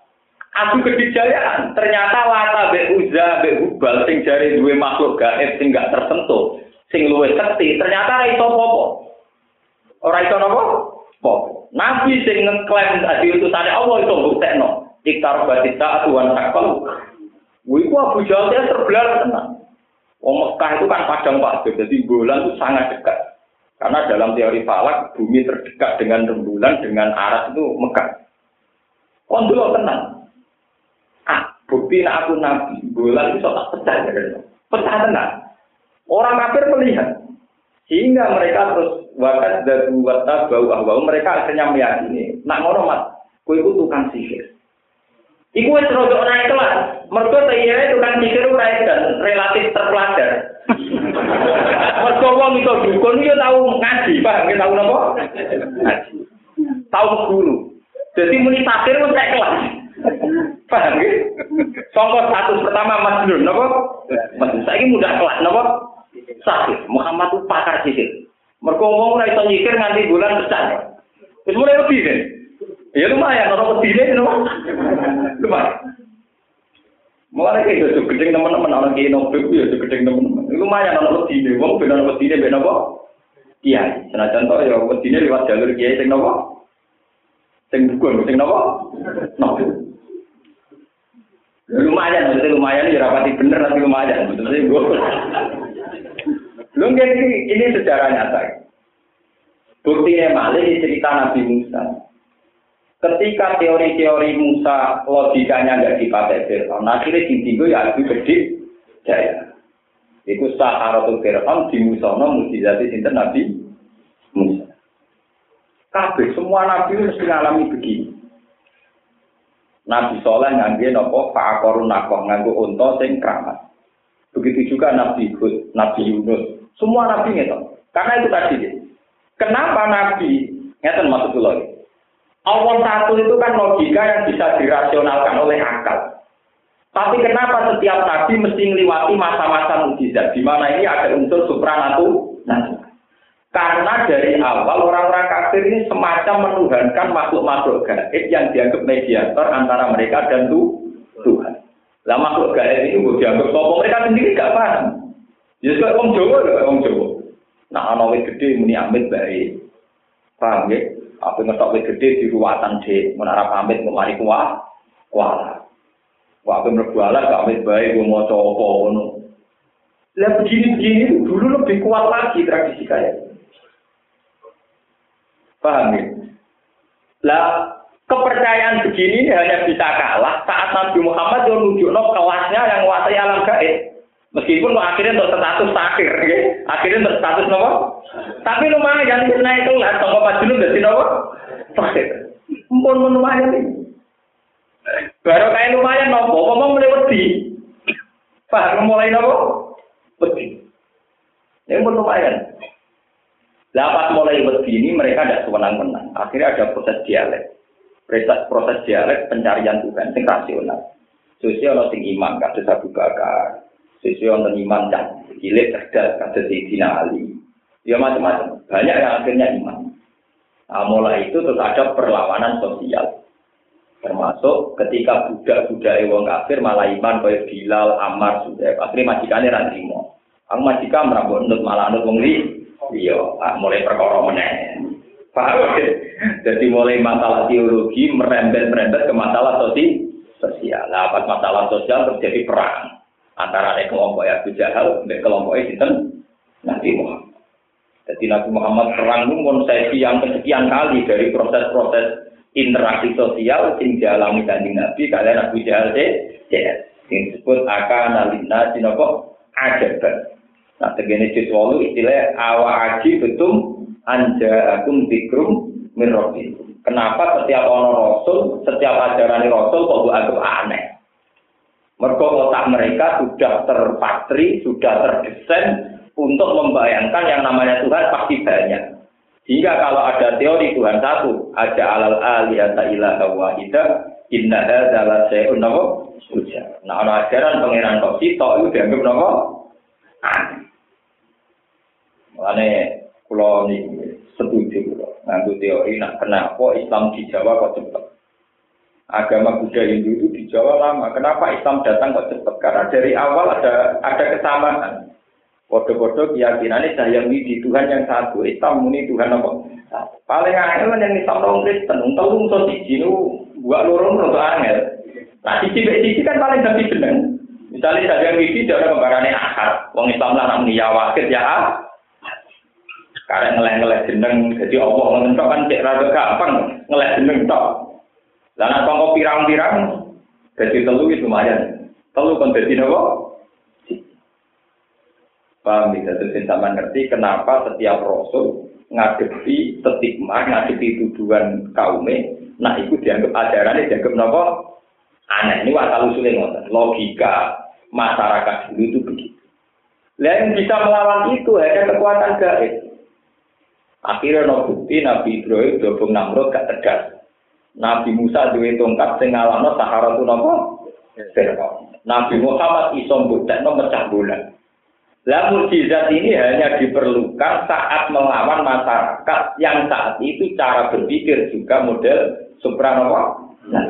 Adu kedijayaan. Ternyata lata be uza be hubal sing jari duwe makhluk gaib sing gak tersentuh, sing luwe sekti. Ternyata ra iso popo. Ora iso napa? Popo. Nabi sing ngeklaim tadi utusane Allah itu buktekno. Iktar batita atuan takal. Wiku Abu Jahal terbelar tenang. Wong Mekah itu kan padang pasir, jadi bulan itu sangat dekat. Karena dalam teori falak, bumi terdekat dengan rembulan, dengan arah itu Mekah. Kon dulu tenang. Ah, bukti nak aku nabi, bulan itu tak pecah ya kan. Pecah tenang. Orang kafir melihat. Sehingga mereka terus wakat dan wata bau ahwau mereka akhirnya meyakini. Nak ngono mat, kue itu tukang sihir. Iku wis rodok naik kelas. Mergo iya tukang sihir ora dan relatif terpelajar. Mergo wong itu dukun yo tau ngaji, paham ya tau napa? Ngaji. Tau guru. Jadi muni takir wis kelas. Paham ya? Sangka status pertama Mas Nur, napa? Mas saiki mudah kelas napa? Sakit. Muhammad itu pakar sihir. Mergo wong ora iso nyikir nganti bulan pecah. Wis mulai lebih kan? Ya lumayan, orang pedine? Lumayan. Mulai kayak itu gedeng teman-teman orang kayak nobel ya gedeng teman-teman. Lumayan orang pedine, wong benar pedine ben apa? Iya, senajan to ya pedine lewat jalur kiai sing napa? Sing dukun, sing napa? Nobel. lumayan, maksudnya lumayan ya rapati bener tapi lumayan, maksudnya gue. Belum ini, ini sejarah nyata. Buktinya malah cerita Nabi Musa. Ketika teori-teori Musa logikanya nggak dipakai Fir'aun, akhirnya tinggi ya lebih gede jaya. Iku saharatul Fir'aun di Musa, mujizati sinten Nabi Musa. Kabeh semua Nabi mesti ngalami begini. Nabi Soleh ngangge nopo fa'akorun nakoh nganggo unta sing keramat. Begitu juga Nabi Hud, Nabi Yunus, semua Nabi itu. Karena itu tadi. Kenapa Nabi? Ngeten maksud lagi. Allah satu itu kan logika yang bisa dirasionalkan oleh akal. Tapi kenapa setiap nabi mesti melewati masa-masa mujizat di mana ini ada unsur supranatural? Karena dari awal orang-orang kafir ini semacam menuhankan makhluk-makhluk gaib yang dianggap mediator antara mereka dan Tuhan. Lah makhluk gaib ini gue dianggap sopo mereka sendiri gak paham. Ya suka orang Jawa orang Jawa. Nah, ana wit gede muni amit baik. Paham ya? Apa ngetok wit gede di ruwatan di menara pamit mari kuah, kuah. Wah, apa merbualah gak amit baik, gue mau coba ngono. Lah begini-begini dulu lebih kuat lagi tradisi kayak Paham ya? Lah, kepercayaan begini ini hanya bisa kalah saat Nabi Muhammad yang nunjukno kelasnya yang menguasai alam gaib. Meskipun akhirnya untuk status takir, ya. akhirnya untuk status nopo. Tapi lumayan naik kelas, tonggo pas dulu dari nopo. Takir. Mumpun lumayan ini. Baru kayak lumayan nopo, ngomong mulai wedi. Paham mulai nopo? Wedi. Ini pun lumayan. Lah mulai begini mereka tidak sewenang-wenang. Akhirnya ada proses dialek. Proses, proses dialek pencarian Tuhan yang rasional. Ono sing iman kados Abu Bakar. Sesuai ono iman dan cilik cerdas kados Sayyidina Ali. Ya macam-macam. Banyak yang akhirnya iman. Nah, mulai itu terus ada perlawanan sosial. Termasuk ketika budak-budak wong kafir malah iman kaya Bilal, Ammar, sudah akhirnya majikannya ra. Aku majikan merambut nut malah nut wong Iya, mulai perkara. Paham? Jadi mulai masalah teologi merembet-merembet ke masalah sosial. Nah, pas masalah sosial terjadi perang antara kelompok Abu Jahal dan kelompok itu Nabi Muhammad. Jadi Nabi Muhammad perang itu konsepsi yang kesekian kali dari proses-proses interaksi sosial yang dialami dari Nabi kalian Abu Jahal yang disebut akan alina sinoko ajaban Nah, tegene juz walu istilah awa aji betum anja akum dikrum mirrobi. Kenapa setiap ono rasul, setiap ajaran rasul kok aneh? Mereka otak mereka sudah terpatri, sudah terdesain untuk membayangkan yang namanya Tuhan pasti banyak. Sehingga kalau ada teori Tuhan satu, ada alal aliyata ilaha wahida, inna hadza sayun napa? Nah, ana ajaran pangeran kok itu dianggap napa? Aneh. Makanya kalau ini setuju nganggo teori nak kenapa Islam di Jawa kok cepat. Agama Buddha Hindu itu di Jawa lama. Kenapa Islam datang kok cepat? Karena dari awal ada ada kesamaan. Bodoh-bodoh keyakinannya saya di Tuhan yang satu. Islam muni Tuhan apa? Paling angel kan yang Islam orang Kristen. Untuk lu so siji nu buat lorong untuk angel. Nah sisi sisi kan paling tapi seneng. Misalnya saya yang di ada kembarannya akar. Wong Islam lah namanya ya wakil ya karena ngeleh-ngeleh jeneng, jadi Allah mengentok kan cek rada gampang ngeleh jeneng. Lah kongko pirang-pirang, jadi telu itu lumayan. Telu kan jadi nopo? Paham bisa terus sama ngerti kenapa setiap rasul ngadepi stigma, ngadepi tuduhan kaumnya, nah itu dianggap ajarannya dianggap nopo aneh. Ini wasal usulnya ngoten. Logika masyarakat dulu itu begitu. Yang bisa melawan itu hanya kekuatan gaib. Akhirnya no bukti Nabi Ibrahim dobong Namrud gak tegas. Nabi Musa duwe tongkat sing Sahara tu nopo? Nabi Muhammad iso mbuktekno mecah bulan. Lah mukjizat ini hanya diperlukan saat melawan masyarakat yang saat itu cara berpikir juga model supranova. Nah,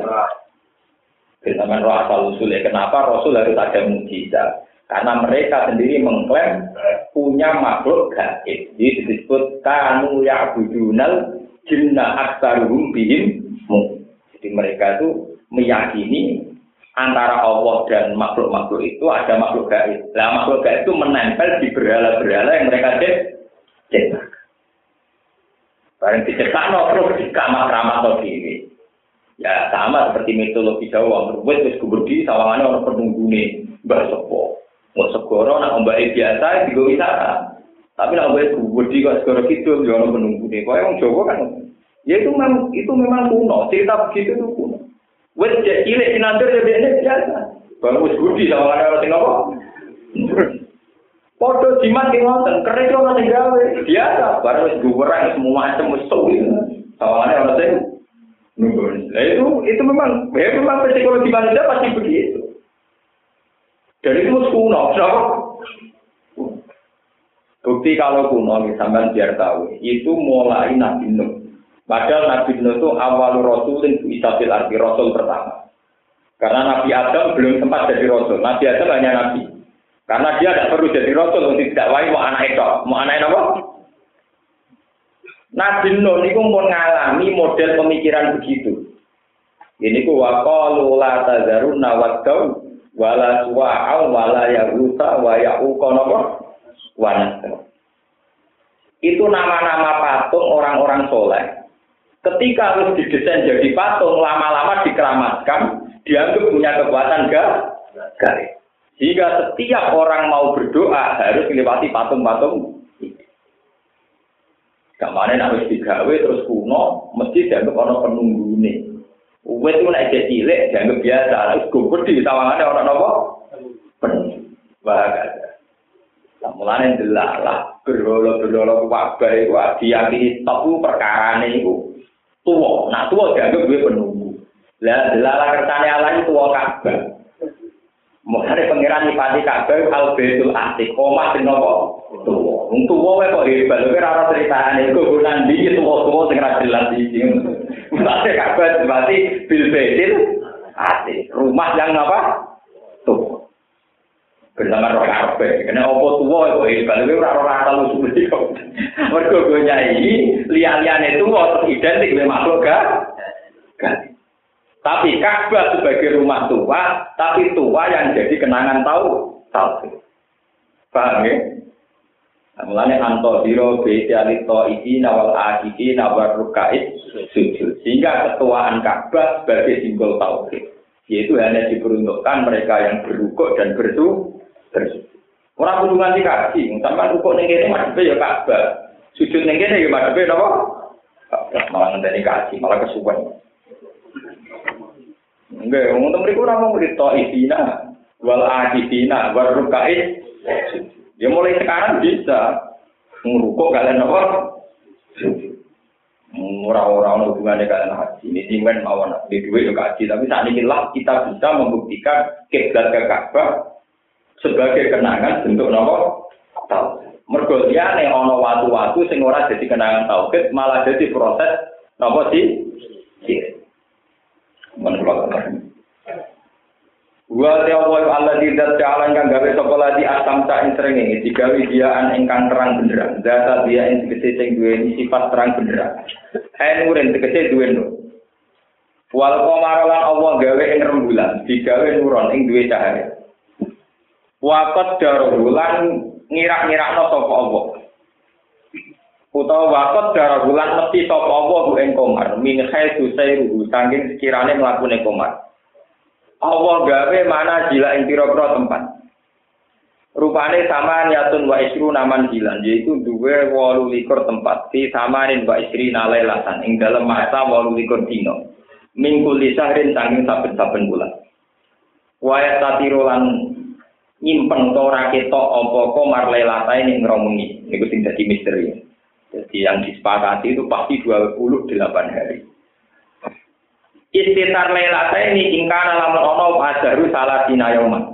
kita roh asal usulnya kenapa Rasul harus ada mukjizat? Karena mereka sendiri mengklaim punya makhluk gaib. Jadi disebut kanu ya'budunal jinna aksaruhum bihim Jadi mereka itu meyakini antara Allah dan makhluk-makhluk itu ada makhluk gaib. Nah, makhluk gaib itu menempel di berhala-berhala yang mereka cetak. Barang dicetak no terus di kamar ramah atau diri. Ya sama seperti mitologi Jawa, berubat terus kubur di sawangannya orang penunggu nih, mbak sopo. Mau segoro nak mbak biasa di wisata. Tapi nak mbak kubur di kok segoro gitu, orang penunggu nih. Kau yang Jawa kan, ya itu memang itu memang kuno, cerita begitu itu kuno. Wes cek cilik sinandur ya biasa. Bang wis budi sama ada orang apa? Foto jimat yang nonton, keren cuma ngasih gawe biasa. Baru wis guwerang semua macam wis tuh. Sama ada orang sing Nah itu itu memang ya memang psikologi manusia pasti begitu. Dan itu kuno, kenapa? Bukti kalau kuno, misalnya biar tahu, itu mulai Nabi Nuh. Padahal Nabi Nuh itu awal rasulin isabil arti rasul pertama. Karena Nabi Adam belum sempat jadi rasul. Nabi Adam hanya nabi. Karena dia tidak perlu jadi rasul untuk tidak wae mau anak itu. Mau anak apa? Nabi Nuh itu mengalami model pemikiran begitu. Ini ku waqalu la tazarunna waddau wala suwa'au wala yahusa wa ya'uqa napa? Itu nama-nama patung orang-orang soleh Ketika harus didesain jadi patung, lama-lama dikeramatkan, dianggap punya kekuatan garis. Sehingga setiap orang mau berdoa harus melewati patung-patung Kemarin harus digawe terus kuno, mesti dianggap orang penunggu ini. Uwet itu naik cilik, dianggap biasa. Harus gugur di tawangannya orang apa? Penunggu. Bahagia. Nah, mulanya delalah, berlolo-berlolo wabah itu, diyakini top perkara ini tua. Nah tua dianggap gue penunggu. Lah delala kertane Allah itu tua Ka'bah. Mulane pangeran nyipati Ka'bah al betul asik. Omah sing nopo? Tua. Wong tua wae kok hebat. Kowe ora ora critane iku gunan ndi tua-tua sing ra jelas iki. Mulane Ka'bah berarti bil betul asik. Rumah yang apa? Tua. bersama roh kabeh. Kena opo tuwa kok hebat kowe ora ora asal usul iki. Mergo go nyai liya-liyane tuwa terus identik dengan makhluk gak? Tapi Ka'bah sebagai rumah tua, tapi tua yang jadi kenangan tahu, tahu. Paham ya? Nah, mulanya anto biro besi to iki nawal akiki nawal rukait sujud. Sehingga ketuaan Ka'bah sebagai simbol tauhid. Yaitu hanya diperuntukkan mereka yang berukuk dan bersu Orang kudu nganti kaki, sampai rukuk ning kene madhepe ya Ka'bah. Sujud ning kene ya madhepe napa? Malah ngenteni kaki, malah kesuwen. Enggak, wong temen iku ora mung to isina, wal akifina, wal rukai. Ya mulai sekarang bisa ngurukuk kalian apa? Orang-orang hubungannya kalian haji. Ini singwen mawon di duit juga haji. Tapi saat ini lah kita bisa membuktikan kiblat ke Ka'bah sebagai kenangan bentuk nopo tau. Mergo liyane ana watu-watu sing ora dadi kenangan tauhid malah jadi proses nopo sih? Sih. Menurut Wa ta'ala Allah tidak jalan kang gawe sapa lagi asam tak ing ini digawe diaan ingkang terang benderang. Data dia ing tegese sing duweni sifat terang benderang. Ain urin tegese duwe nur. Wal qamara lan Allah gawe ing rembulan, digawe nuron ing duwe cahaya. Wakot darulan ngirak-ngirakno sapa Allah. Utawa wakot darulan mesti sapa Allah ku ing komar min khaitu sayruhu saking sekirane mlakune komar. Allah gawe mana jila ing pira-pira tempat. Rupane sama nyatun wa isru naman jilan, yaitu dua walu likur tempat di samarin wa isri nalailatan ing dalam masa walu likur dino. Mingkul lisahrin sanging saben-saben bulan. Wayat tatiru lan nyimpen to ora ketok apa komar lelata ini ngromungi. Niku sing dadi misteri. Jadi yang disepakati itu pasti 28 hari. Istitar lelata ini ingkana lamun ono ajaru salah dinayoman.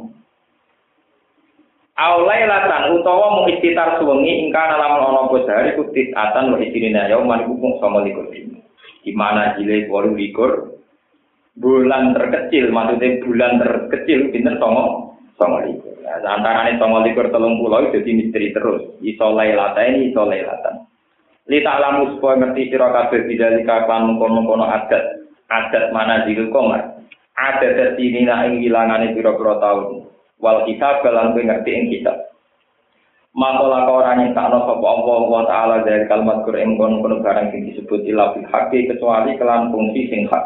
Aulai latan utawa mau istitar suwengi ingkana lamun ono posari kutit atan wa istirina yauman kupung sama likur Di mana jile walu likur bulan terkecil maksudnya bulan terkecil pinter songo songo likur. Nah, antara ini songo likur telung pulau jadi misteri terus. Iso ini iso lailatan. Lita lamu supaya ngerti sira kabeh bidalika kan mengkono-kono adat adat mana di komar. Adat ini ing ilangane pira-pira tahun wal kitab lan kowe ngerti ing kitab Makola orang yang tak sapa Allah wa taala dari kalimat Quran kono kono barang sing disebut ila haqqi kecuali kelan fungsi sing hak.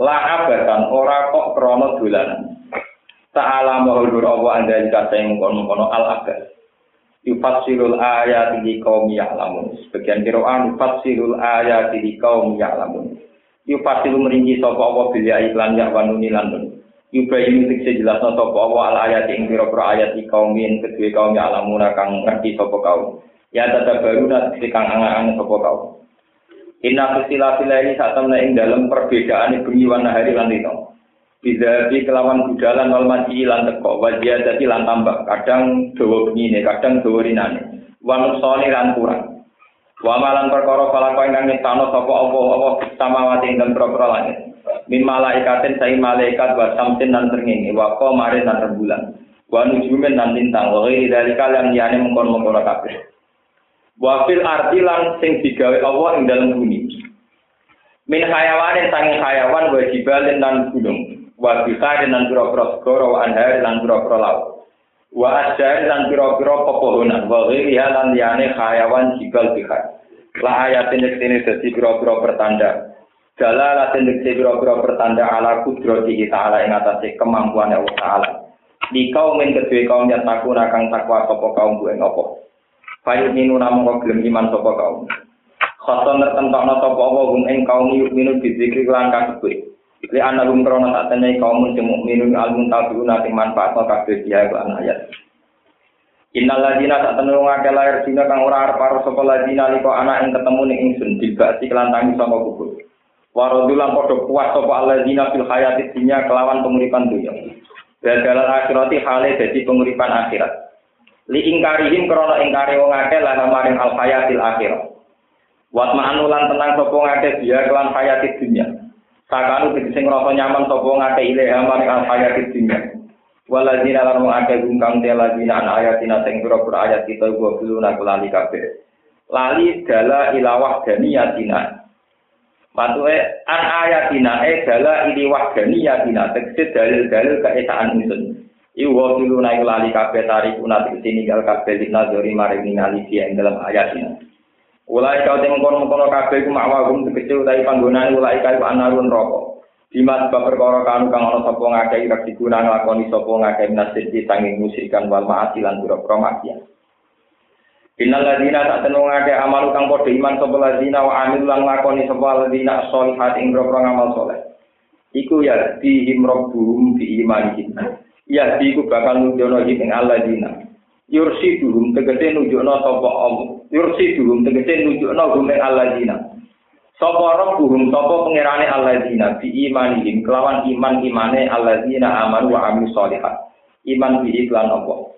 La abadan ora kok krana dolanan. Ta'ala mahulur Allah anda jika saya kono kono al abad. Yufassirul ayat di kaum ya'lamun. Sebagian yufassirul ayat di kaum ya'lamun. Yufassiru merinci sapa Allah bilya iklan ya wanuni landun. Yubayin tikse jelasno sapa apa al ayat ing pira-pira ayat yen kedue kaum ya alamuna kang ngerti sapa kaum. Ya tetap baru nanti kang angan-angan sapa kaum. Inna fisilah ini saat ing dalam perbedaan bengi warna hari lan. Bisa di kelawan budalan wal mati lan teko wajah dadi lan tambah. Kadang dawa bengi kadang dawa rinane. Wan soni lan kurang. Wa malan perkara kala kau ingkang nyiptano sapa apa apa samawati ing dalem langit. Min malaikatin sai malaikat wa samsin nan srengenge. Wa qamarin nan rembulan. Wa nujumin nan lintang. Wa ghairi dalika lan liyane mengkon-mengkon kabeh. Wa fil ardi lan sing digawe Allah ing dalem bumi. Min hayawanin sanging hayawan wa jibalin nan gunung wa bikarin nan pira-pira segara wa anhar lan pira-pira laut wa asjar lan pira-pira pepohonan wa ghairi lan liyane hayawan jibal bikar la yektene dadi pira-pira pertanda Jala latin dikse biro-biro pertanda ala kudroti ta'ala ing atase kemampuan Allah ta'ala. Di kaum yang kedua kaum yang takut akan takwa sopo kaum bueng opo. Fayut minu namun kau gelem iman sopo kaum. Khoton tertentokno sopo apa hum ing kaum yuk minu bizikri lan kasebut. Li ana hum krono tak tenai kaum sing mukminun almun tabiuna sing manfaat kabeh dia lan ayat. Innal ladina tak tenung ngake lahir dina kang ora arep karo sapa ladina liko anak ing ketemu ning ingsun dibati kelantangi saka kubur. Warodulan podo puas sopo alladzina fil hayati dunya kelawan penguripan dunia. Dan dalam akhirati hale jadi penguripan akhirat. Li ingkarihim krono ingkari wong akeh lan maring al hayatil akhirat. Wat ma'anulan tenang sopo ngake dia kelan hayati dunya. Sakanu sing ngrasa nyaman sopo ngake ilaha maring al hayati dunya. Waladina lan wong akeh gungkang te ladina an ayatina sing pira-pira ayat kita gua biluna kelali kabeh. Lali dala ilawah daniyatina Matuke an ayatina e dala ini wahdaniyyatina tegese dalil-dalil keesaan ingsun. Iku wa tuluna iku lali kabeh tarikuna tegese ninggal kabeh dina dori maring ningali ing dalam ayatina. Ulai kau teng kono-kono kabeh ku makwagum tegese utawi panggonane ulai kau anarun rokok. Dimas perkara kanu kang ana sapa ngakeh ira diguna nglakoni sapa ngakeh nasib sanging musikan wal maasi lan pira-pira maksiat. Innal ladzina tak tenung ake amal kang padha iman sapa ladzina wa amil lan lakoni sapa ladzina sholihat ing grogro ngamal saleh. Iku ya dihim rabbuhum bi imanihim. Ya iku bakal nujono ing alladzina. Yursi duhum tegese nunjukno sapa Allah. Yursi duhum tegese nunjukno hum ing alladzina. Sapa rabbuhum sapa pangerane alladzina bi imanihim kelawan iman imane alladzina amanu wa amil sholihat. Iman bi iklan Allah.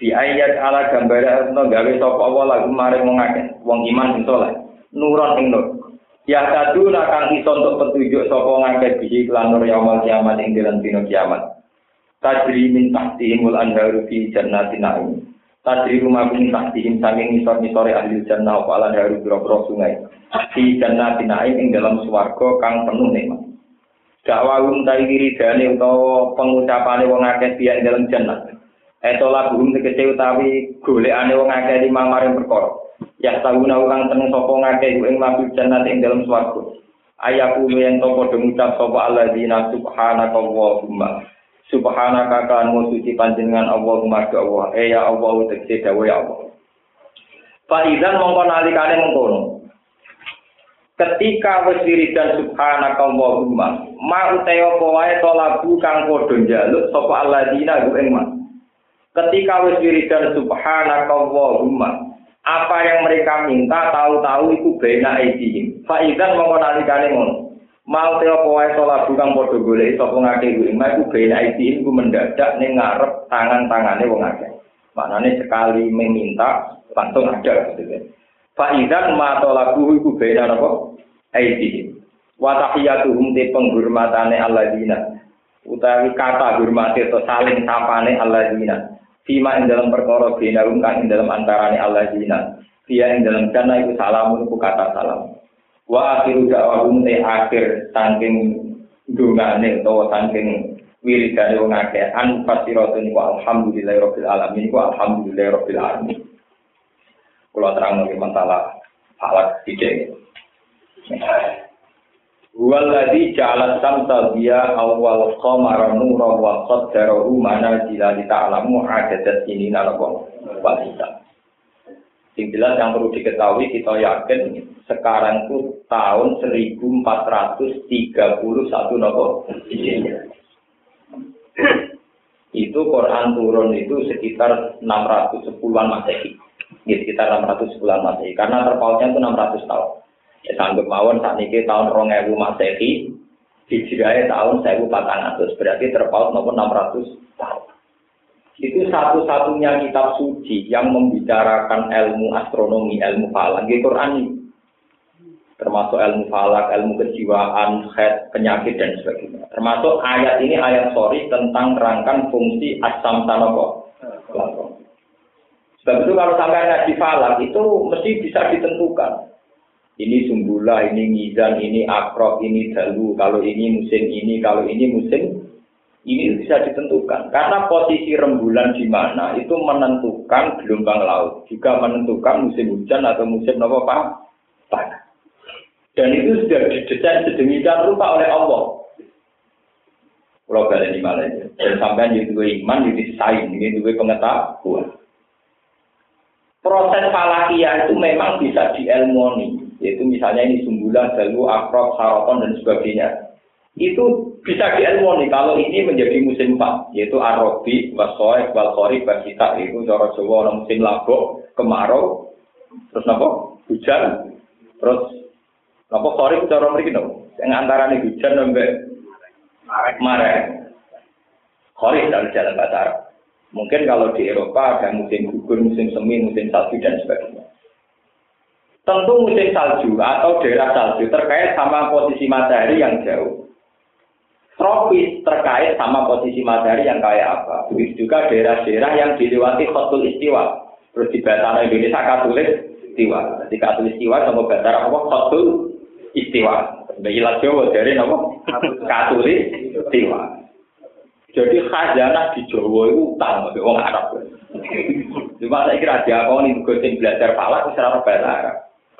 di ayat ala gambar no gawe sapa Allah lagu maring wong akeh wong iman sing saleh nuron ing nur ya satu kang iso untuk petunjuk sapa ngakeh bihi lan nur yaumul kiamat ing dalam dina kiamat tajri min tahtihimul anharu fi jannatin na'im tajri rumah min tahtihim saking nisor-nisore ahli jannah apa lan haru biro sungai fi jannatin na'im ing dalam swarga kang penuh nikmat dakwahum ta wiridane utawa pengucapane wong akeh ing dalam jannah Etola burung tegese utawi golekane wong akeh limang maring perkara. Ya ulang tenung sapa ngakeh ing mabul jannah ing dalam swarga. Ayaku yen to padha ngucap sapa alladzina subhanaka Allahumma. Subhanaka kan suci panjenengan Allahumma ya Allah. Eh ya Allah tegese dawuh ya Allah. Fa idzan mongko nalikane mengkono. Ketika wis wiridan subhanaka Allahumma, ma utawa apa wae to lagu kang padha njaluk sapa alladzina ing ma. Ketika wis wiridan subhanaka Allahumma, apa yang mereka minta tahu-tahu itu bena aidihim. Fa idzan mongko nalikane. Mau teo poe sholat bukan podo golek sapa ngake kuwi. Mak ku ben iki ku mendadak ning ngarep tangan-tangane wong akeh. Maknane sekali meminta langsung ada gitu kan. Fa idzan ma talabu iku bena apa? Aidi. Wa tahiyatuhum te penghormatane alladzina. Utawi kata hormate to saling sapane alladzina. Fima ing dalam perkara bena kang ing dalam antarane alladzina. Dia ing dalam kana iku salamun ku kata salam. Wa akhiru da'wahum te akhir saking dungane utawa saking wiridane wong akeh. An fasiratun wa alhamdulillahi rabbil alamin wa alhamdulillahi rabbil alamin. Kula terang masalah falak sithik. Waladhi ja'ala samsa biya awal qamara nura wa qaddarahu manazila li ta'lamu adadat ini nalakon. Wa Yang jelas yang perlu diketahui kita yakin sekarang itu tahun 1431 nopo itu Quran turun itu sekitar 610-an Masehi. Ya, sekitar 610-an Masehi. Karena terpautnya itu 600 tahun. Ya, sanggup mawon saat ini tahun 2000 Masehi, hijrahnya tahun 1400. Berarti terpaut maupun 600 tahun. Itu satu-satunya kitab suci yang membicarakan ilmu astronomi, ilmu falak. Di Quran ini termasuk ilmu falak, ilmu kejiwaan, head, penyakit dan sebagainya. Termasuk ayat ini ayat sorry tentang rangkan fungsi asam tanoko. Sebab itu kalau sampai ngaji falak itu mesti bisa ditentukan. Ini sumbula, ini mizan, ini akrok, ini dalu. Kalau ini musim ini, kalau ini musim ini bisa ditentukan. Karena posisi rembulan di mana itu menentukan gelombang laut, juga menentukan musim hujan atau musim apa pak. Dan itu sudah didesain sedemikian rupa oleh Allah. Kalau kalian di Malaysia. Dan sampai di dua iman, di saing, ini dua pengetahuan. Proses falakia itu memang bisa dielmoni. Yaitu misalnya ini sumbulan, dalu, akrab, saraton, dan sebagainya. Itu bisa dielmoni kalau ini menjadi musim empat. Yaitu Arabi, Wasoek, Walkhori, Basita. Itu cara Jawa orang musim labok, kemarau, terus apa? Hujan, terus Napa kori cara mriki no? Sing antarane hujan sampai marek. Kori dalam jalan bahasa Mungkin kalau di Eropa ada musim gugur, musim semi, musim salju dan sebagainya. Tentu musim salju atau daerah salju terkait sama posisi matahari yang jauh. Tropis terkait sama posisi matahari yang kayak apa. Begitu juga daerah-daerah yang dilewati khotul istiwa. Terus di bahasa Indonesia katulis istiwa. Di katulis istiwa sama bahasa apa khotul istiwa. Ilat Jawa dari nama Katolik istiwa. Jadi khazanah di Jawa itu utang bagi orang Arab. Cuma saya kira dia kau nih gue belajar palak secara bahasa Arab.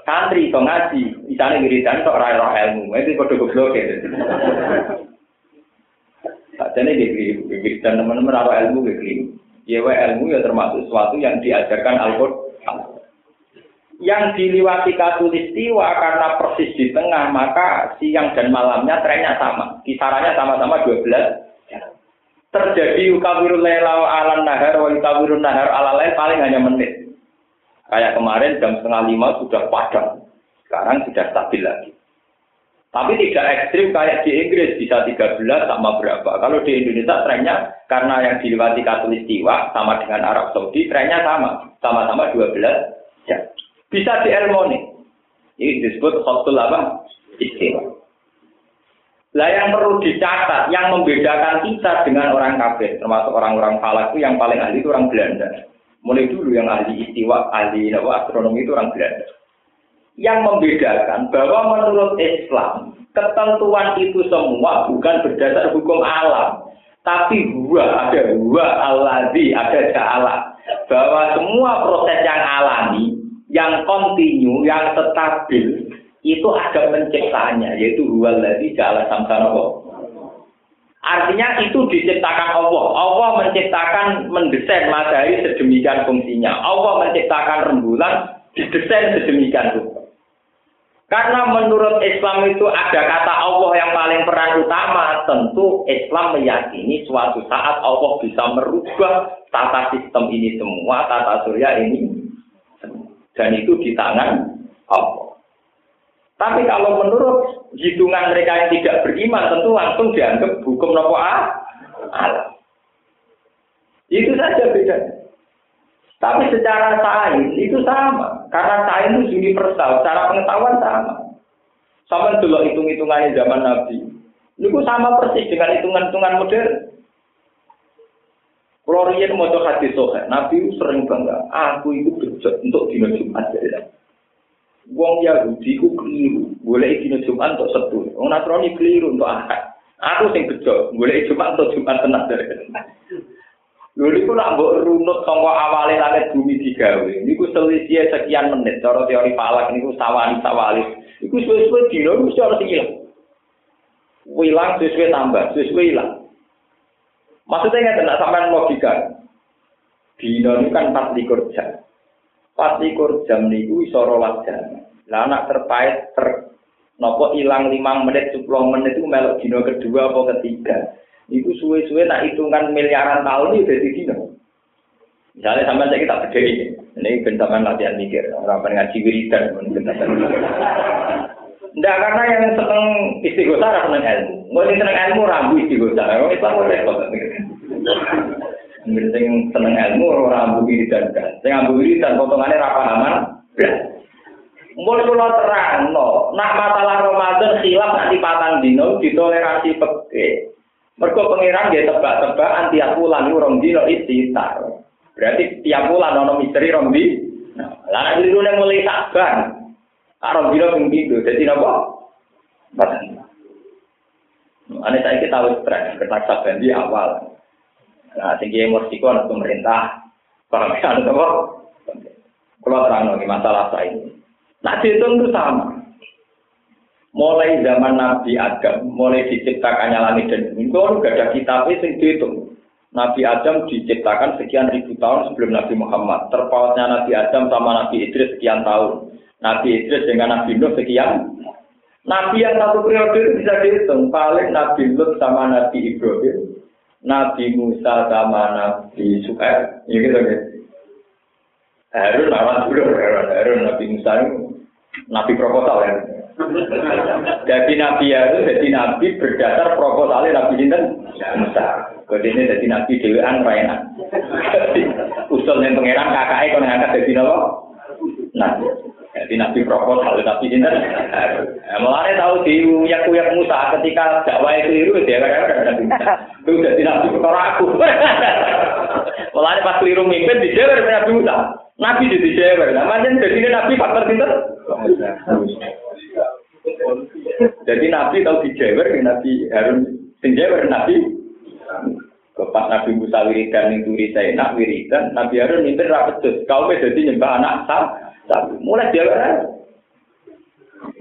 Santri so ngaji, misalnya sok rai roh ilmu, itu kode goblok ya. Jadi ini wiridan teman-teman roh ilmu begini. Ya ilmu ya termasuk sesuatu yang diajarkan Al-Quran. Yang diliwati katulistiwa karena persis di tengah maka siang dan malamnya trennya sama. Kisarannya sama-sama 12 terjadi ukawirul lelau ala nahar wa ukawirul nahar ala lain paling hanya menit. Kayak kemarin jam setengah lima sudah padam. Sekarang sudah stabil lagi tapi tidak ekstrim kayak di Inggris bisa 13 sama berapa kalau di Indonesia trennya karena yang diliwati katulistiwa sama dengan Arab Saudi trennya sama sama-sama 12 jam bisa dielmoni. Ini disebut khotul apa? Istiwa. Lah yang perlu dicatat, yang membedakan kita dengan orang kafir, termasuk orang-orang falak itu yang paling ahli itu orang Belanda. Mulai dulu yang ahli istiwa, ahli astronomi itu orang Belanda. Yang membedakan bahwa menurut Islam, ketentuan itu semua bukan berdasar hukum alam. Tapi gua ada gua aladi, ada ja'ala. Bahwa semua proses yang alami, yang kontinu, yang stabil, itu ada penciptanya, yaitu huwal ladzi ja'ala samsana Artinya itu diciptakan Allah. Allah menciptakan mendesain matahari sedemikian fungsinya. Allah menciptakan rembulan didesain sedemikian rupa. Karena menurut Islam itu ada kata Allah yang paling peran utama, tentu Islam meyakini suatu saat Allah bisa merubah tata sistem ini semua, tata surya ini Dan itu di tangan Allah. Tapi kalau menurut hitungan mereka yang tidak beriman, tentu langsung dianggap hukum nopo Allah. Itu saja bedanya. Tapi secara sains itu sama, karena sains itu universal, secara pengetahuan sama. Sama dulu hitung-hitungannya zaman Nabi. Itu sama persis dengan hitungan-hitungan modern. Kalau Rian mau hadis sohe, Nabi sering bangga, aku itu kerja untuk dino Jumat ya. Wong Yahudi ku keliru, boleh dino Jumat untuk setu. Wong Nasrani keliru untuk akad. Aku sing bejo, boleh Jumat untuk Jumat tenang. Lho niku nak mbok runut saka awale langit bumi digawe. Niku selisih sekian menit cara teori falak niku sawani sawali. Iku suwe-suwe dino mesti ora ilang. Wilang sesuai tambah, sesuai ilang. Maksudnya nggak nak sampean logika. Dino ini kan 24 jam. 24 jam niku iso rolas jam. Lah anak terpait ter nopo ilang 5 menit 10 menit itu melok dino kedua apa ketiga. Iku suwe-suwe nak hitungan miliaran tahun itu dari dino. Misalnya sampai saya kita beda ini, ini bentaman latihan mikir, orang ngaji wiridan, Tidak karena yang seneng istighosah ora seneng ilmu. Mau yang seneng ilmu rambu istighosah. Orang Islam ora repot. Sing seneng ilmu rambu wiridan. Sing rambu wiridan potongannya ra pahaman. Mulai kula terang, no. nak masalah Ramadan khilaf nanti patang dino ditoleransi peke. Mergo pangeran dia tebak-tebakan tiap bulan itu rong dino istitar. Berarti tiap bulan ono misteri rong di. Nah, lalu dulu yang mulai. Rong dino pun gitu. Jadi nopo? Badan. Ane saya kita tahu stres, kertas sabar di awal. Nah, tinggi emosi anak pemerintah. Para kan apa? Kalau terang masalah saya ini. Nah, itu sama. Mulai zaman Nabi Adam, mulai diciptakannya langit dan bumi, itu gak ada kitab itu dihitung. Nabi Adam diciptakan sekian ribu tahun sebelum Nabi Muhammad. Terpautnya Nabi Adam sama Nabi Idris sekian tahun. Nabi Idris dengan Nabi Nuh sekian. Nabi yang satu periode itu bisa dihitung. Paling Nabi Lut sama Nabi Ibrahim. Nabi Musa sama Nabi Suhaib. Ya gitu gitu. Harun, Harun, Harun, Harun, Nabi Musa itu Nabi proposal ya. Jadi Nabi Harun jadi Nabi berdasar proposalnya Nabi Sinten Musa. Ini jadi Nabi Dewi Raina. Usul yang pangeran kakaknya kalau ngangkat jadi Nabi. Nabi. Jadi Nabi proposal Nabi Sinten. Mulanya tahu di uyak uyak Musa ketika dakwah itu itu dia kan Nabi Musa. Itu jadi Nabi perkara aku. Mulanya pas keliru mimpin di Jawa Nabi Musa. Nabi jadi Jawa. Namanya jadi Nabi faktor Sinten. Jadi Nabi tahu di Jawa, Nabi Harun sing Jawa Nabi Pas Nabi Musa wiridan turi saya nak wiridan, Nabi Harun minta rapet Kau jadi nyembah anak sah, mulai dia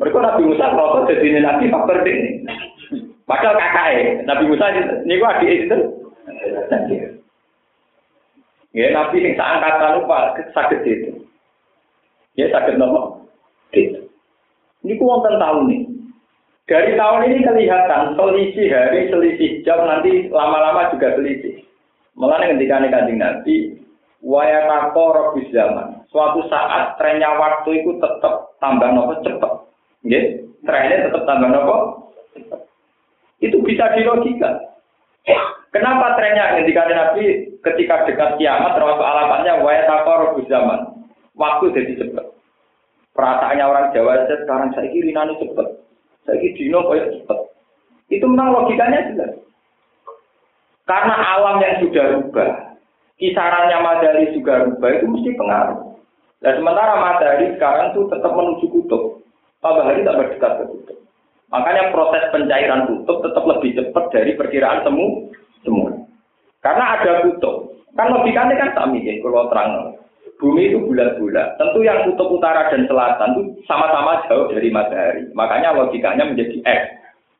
Mereka Nabi Musa kalau jadi Nabi faktor ini. Padahal kakaknya, Nabi Musa ini gua adik itu. Ya Nabi yang seangkatan lupa sakit itu. Ya sakit nomor. Gitu. Ini ku tahun nih. Dari tahun ini kelihatan selisih hari, selisih jam, nanti lama-lama juga selisih. Malah ketika nih kanjeng Nabi, wayatako robis zaman. Suatu saat trennya waktu itu tetap tambah nopo cepet. Ya, trennya tetap tambah nopo Itu bisa dilogika. Kenapa trennya ketika Nabi ketika dekat kiamat termasuk alamatnya wayatako robis zaman. Waktu jadi cepat. Perasaannya orang Jawa saja sekarang saya kiri nani cepet. Saya kiri dino kayak cepet. Itu memang logikanya jelas. Karena alam yang sudah rubah, kisarannya matahari juga rubah itu mesti pengaruh. Dan sementara matahari sekarang tuh tetap menuju kutub, tambah hari tambah dekat ke kutub. Makanya proses pencairan kutub tetap lebih cepat dari perkiraan temu semua. Karena ada kutub. Kan logikanya kan sami ya, kalau terang. Bumi itu bulat-bulat. Tentu yang kutub utara dan selatan itu sama-sama jauh dari matahari. Makanya logikanya menjadi X.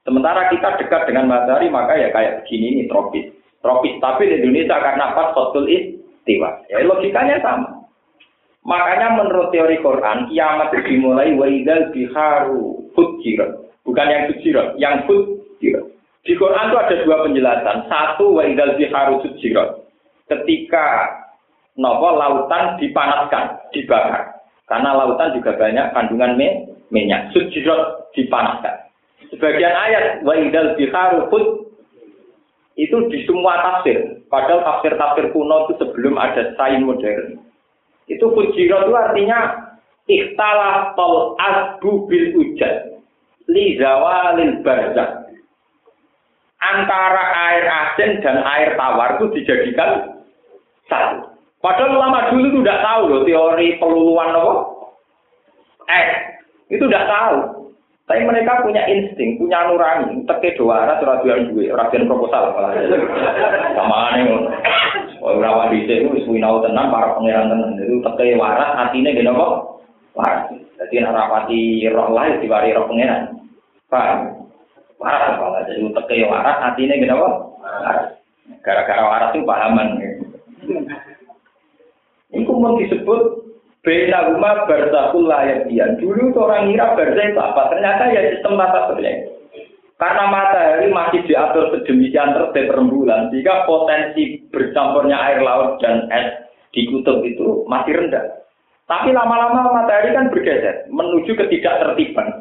Sementara kita dekat dengan matahari, maka ya kayak begini ini tropis. Tropis, tapi di Indonesia karena pas kotul istiwa. Ya logikanya sama. Makanya menurut teori Quran, kiamat dimulai waidal biharu fujirat. Bukan yang fujirat, yang fujirat. Di Quran itu ada dua penjelasan. Satu waidal biharu fujirat. Ketika nopo lautan dipanaskan, dibakar. Karena lautan juga banyak kandungan minyak. Fujirat dipanaskan. Sebagian ayat wa idal biharu put itu di semua tafsir. Padahal tafsir-tafsir kuno itu sebelum ada sains modern. Itu fujirat itu artinya ikhtalah tol asbu bil ujad li zawalil barzak. Antara air asin dan air tawar itu dijadikan satu. Padahal ulama dulu itu tidak tahu loh teori peluluan apa? Eh, itu tidak tahu. Tapi mereka punya insting, punya nurani. Teke doa, ora ora jual duit, ora proposal malah. Sama ane ora wani itu wis winau tenan para pangeran tenan. Itu teke waras atine ngene kok. Waras. Dadi nek ora pati roh lain diwari roh pangeran. Paham? Waras malah. Jadi teke waras atine ngene kok. Waras. Gara-gara waras itu pahaman. Itu mau disebut Bena rumah barzakul layak Dulu orang ngira barzah itu apa? Ternyata ya sistem tata surya. Karena matahari masih diatur sedemikian tertib rembulan, sehingga potensi bercampurnya air laut dan es di kutub itu masih rendah. Tapi lama-lama matahari kan bergeser menuju ketidaktertiban.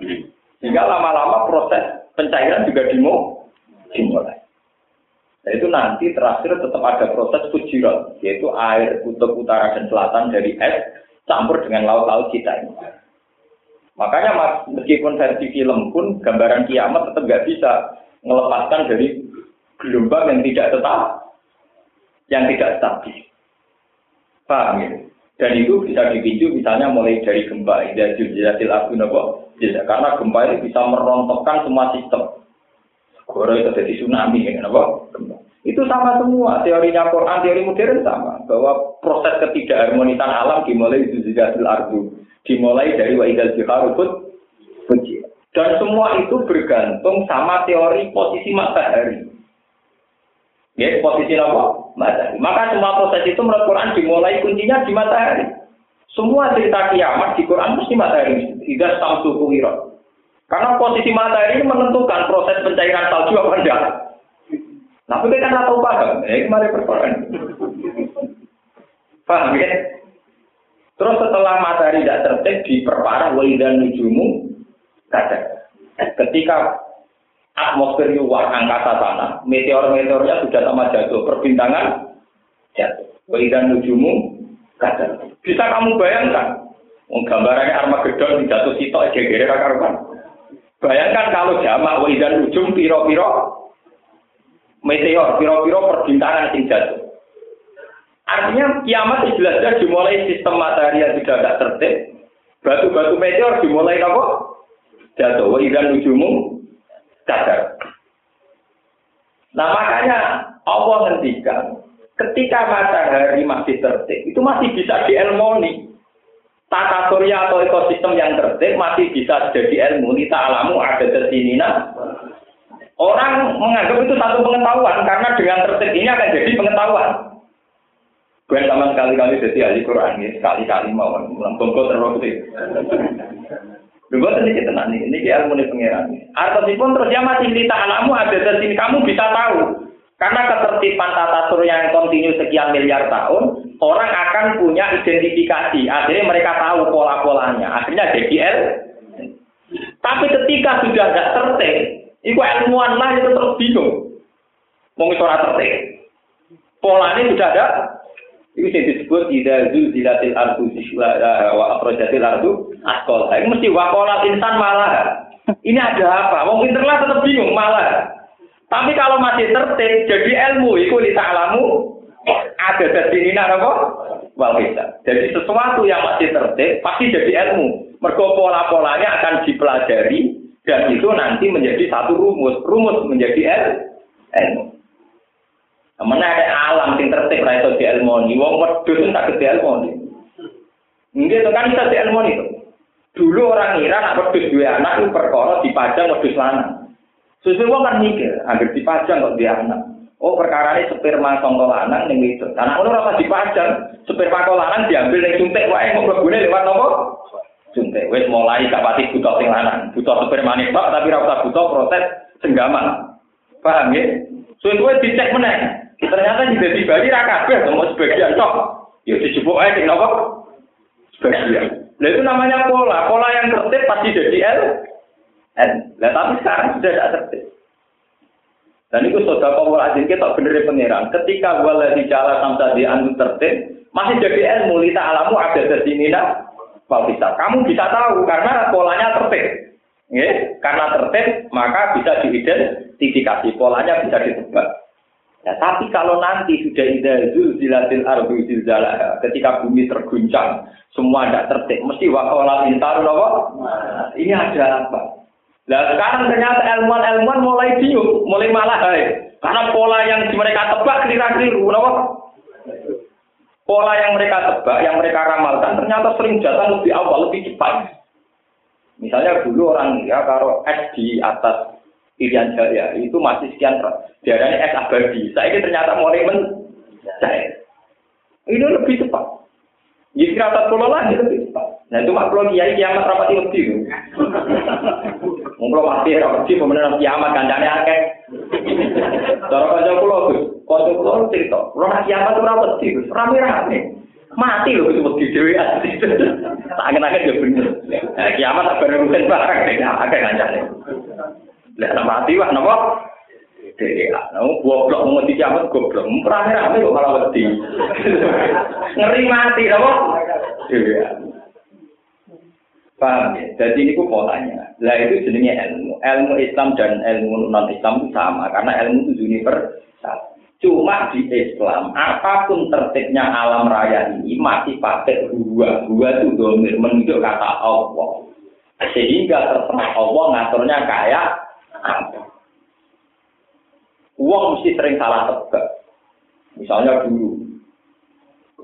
Sehingga lama-lama proses pencairan juga dimulai. Nah, itu nanti terakhir tetap ada proses fujirat, yaitu air kutub utara dan selatan dari es campur dengan laut-laut kita ini. Makanya meskipun versi film pun gambaran kiamat tetap nggak bisa melepaskan dari gelombang yang tidak tetap, yang tidak stabil. Paham ya? Dan itu bisa dipicu misalnya mulai dari gempa, ida jiljatil abu Karena gempa ini bisa merontokkan semua sistem. Goro itu jadi tsunami, ya, Gempa. Itu sama semua, teorinya Quran, teori modern sama. Bahwa proses ketidakharmonisan alam dimulai di Zuzidatil Ardu. Dimulai dari Wa'idal Jiharubut Fuji. Dan semua itu bergantung sama teori posisi matahari. Ya, posisi apa? Matahari. Maka semua proses itu menurut Quran dimulai kuncinya di matahari. Semua cerita kiamat di Quran mesti matahari. Tidak samsu kuwirot. Karena posisi matahari menentukan proses pencairan salju apa enggak. Nah, kita kan tahu paham. Eh, kemarin persoalan. Paham ya? Terus setelah matahari tidak tertib diperparah waidan nujumu kadang. Ketika atmosfer luar angkasa sana, meteor-meteornya sudah sama jatuh, perbintangan jatuh. Waidan nujumu kadang. Bisa kamu bayangkan, gambarannya Armageddon jatuh sitok gegere karuan. Bayangkan kalau jamak waidan nujum piro-piro meteor, piro-piro perbintangan sing jatuh. Artinya kiamat jelas-jelas dimulai sistem matahari yang sudah tidak tertib. Batu-batu meteor dimulai apa? Jatuh. Wa idan nujumu kadar. Nah makanya Allah ngendikan ketika matahari masih tertib itu masih bisa dielmoni. Tata surya atau ekosistem yang tertib masih bisa jadi ilmu. Nita alamu ada tersinina Orang menganggap itu satu pengetahuan karena dengan tertib ini akan jadi pengetahuan. Gue sama sekali-kali jadi ahli Quran ini sekali-kali mau melampung terus sih. Dua sedikit tenang nih, ini ilmu nih pengiran. pun terus ya masih cerita alamu ada sini kamu bisa tahu. Karena ketertiban tata surya yang kontinu sekian miliar tahun, orang akan punya identifikasi. Akhirnya mereka tahu pola-polanya. Akhirnya jadi. Tapi ketika sudah tidak tertib, Iku ilmuwan lah itu terus bingung. Mau ora tertib. Polanya sudah ada. Itu yang disebut ida zulzilatil ardu wa akhrajatil ardu asqal. Ini mesti wakola insan malah. Ini ada apa? Wong pinter lah tetap bingung malah. Tapi kalau masih tertib, jadi ilmu itu alamu ada dari ini apa? Wal Jadi sesuatu yang masih tertib pasti jadi ilmu. Mergo pola-polanya akan dipelajari dan itu nanti menjadi satu rumus. Rumus menjadi ilmu. Mana ada alam yang tertib ra iso dielmoni. Wong wedhus tak dielmoni. Nggih itu kan bisa dielmoni itu. Dulu orang ngira nak wedhus dua anak itu perkara dipajang wedhus lanang. Sesuai wong kan mikir, agar dipajang kok dia anak. Oh perkara ini sperma songko lanang ning itu. Anak ngono ora dipajang, sperma kok lanang diambil ning suntik wae kok mlebune lewat nopo? Suntik. Wis mulai gak pati butuh sing lanang, butuh sperma tok tapi ora usah butuh proses senggaman. Paham ya? Suwe-suwe dicek meneh. Ternyata di Bali Bali ra kabeh mau sebagian tok. Ya dijupuk sing nopo? Sebagian. Nah itu namanya pola. Pola yang tertib pasti jadi L. N. Nah tapi sekarang sudah tidak tertib. Dan itu sudah pola aja kita benerin pangeran. Ketika wala di jalan sampai di anu tertib, masih jadi ilmu lita alamu ada di sini nah. bisa. Kamu bisa tahu karena polanya tertib. Ya, karena tertib maka bisa diidentifikasi polanya bisa ditebak. Ya, tapi kalau nanti sudah ida zulzilatil ardu zilzalah, ketika bumi terguncang, semua tidak tertib, mesti wakola pintar loh. Ini ada apa? Nah sekarang ternyata ilmuwan-ilmuwan mulai bingung, mulai malah hai. Karena pola yang mereka tebak keliru-keliru? Pola yang mereka tebak, yang mereka ramalkan, ternyata sering datang lebih awal, lebih cepat. Misalnya dulu orang ya kalau es di atas Irian Jaya itu masih sekian diarani es abadi. Saya ini ternyata mulai mencair. Ini lebih cepat. Jadi kira pulau lagi lebih cepat. Nah itu mak pulau kiai kiamat rapati lebih. Mungkin mati rapati pemenang kiamat kandangnya akeh. Cara kanca pulau tuh, kanca pulau cerita, pulau kiamat itu rapati, rame-rame. Mati loh itu wedi dewi Tak angin-angin ya bener. Nah, kiamat tak bener mungkin barang, akeh kancane. Lah mati wah napa? Dewa, nah, goblok mau mati kiamat goblok. Rame rame kok malah wedi. Ngeri mati, apa? Iya. Paham ya? Jadi ini polanya. Lah itu jenisnya ilmu. Ilmu Islam dan ilmu non Islam itu sama karena ilmu itu universal. Cuma di Islam, apa pun tertibnya alam raya ini masih pakai dua. Dua itu domir menunjuk kata Allah. Sehingga terserah Allah ngaturnya kayak. Uang mesti sering salah tebak. Misalnya dulu,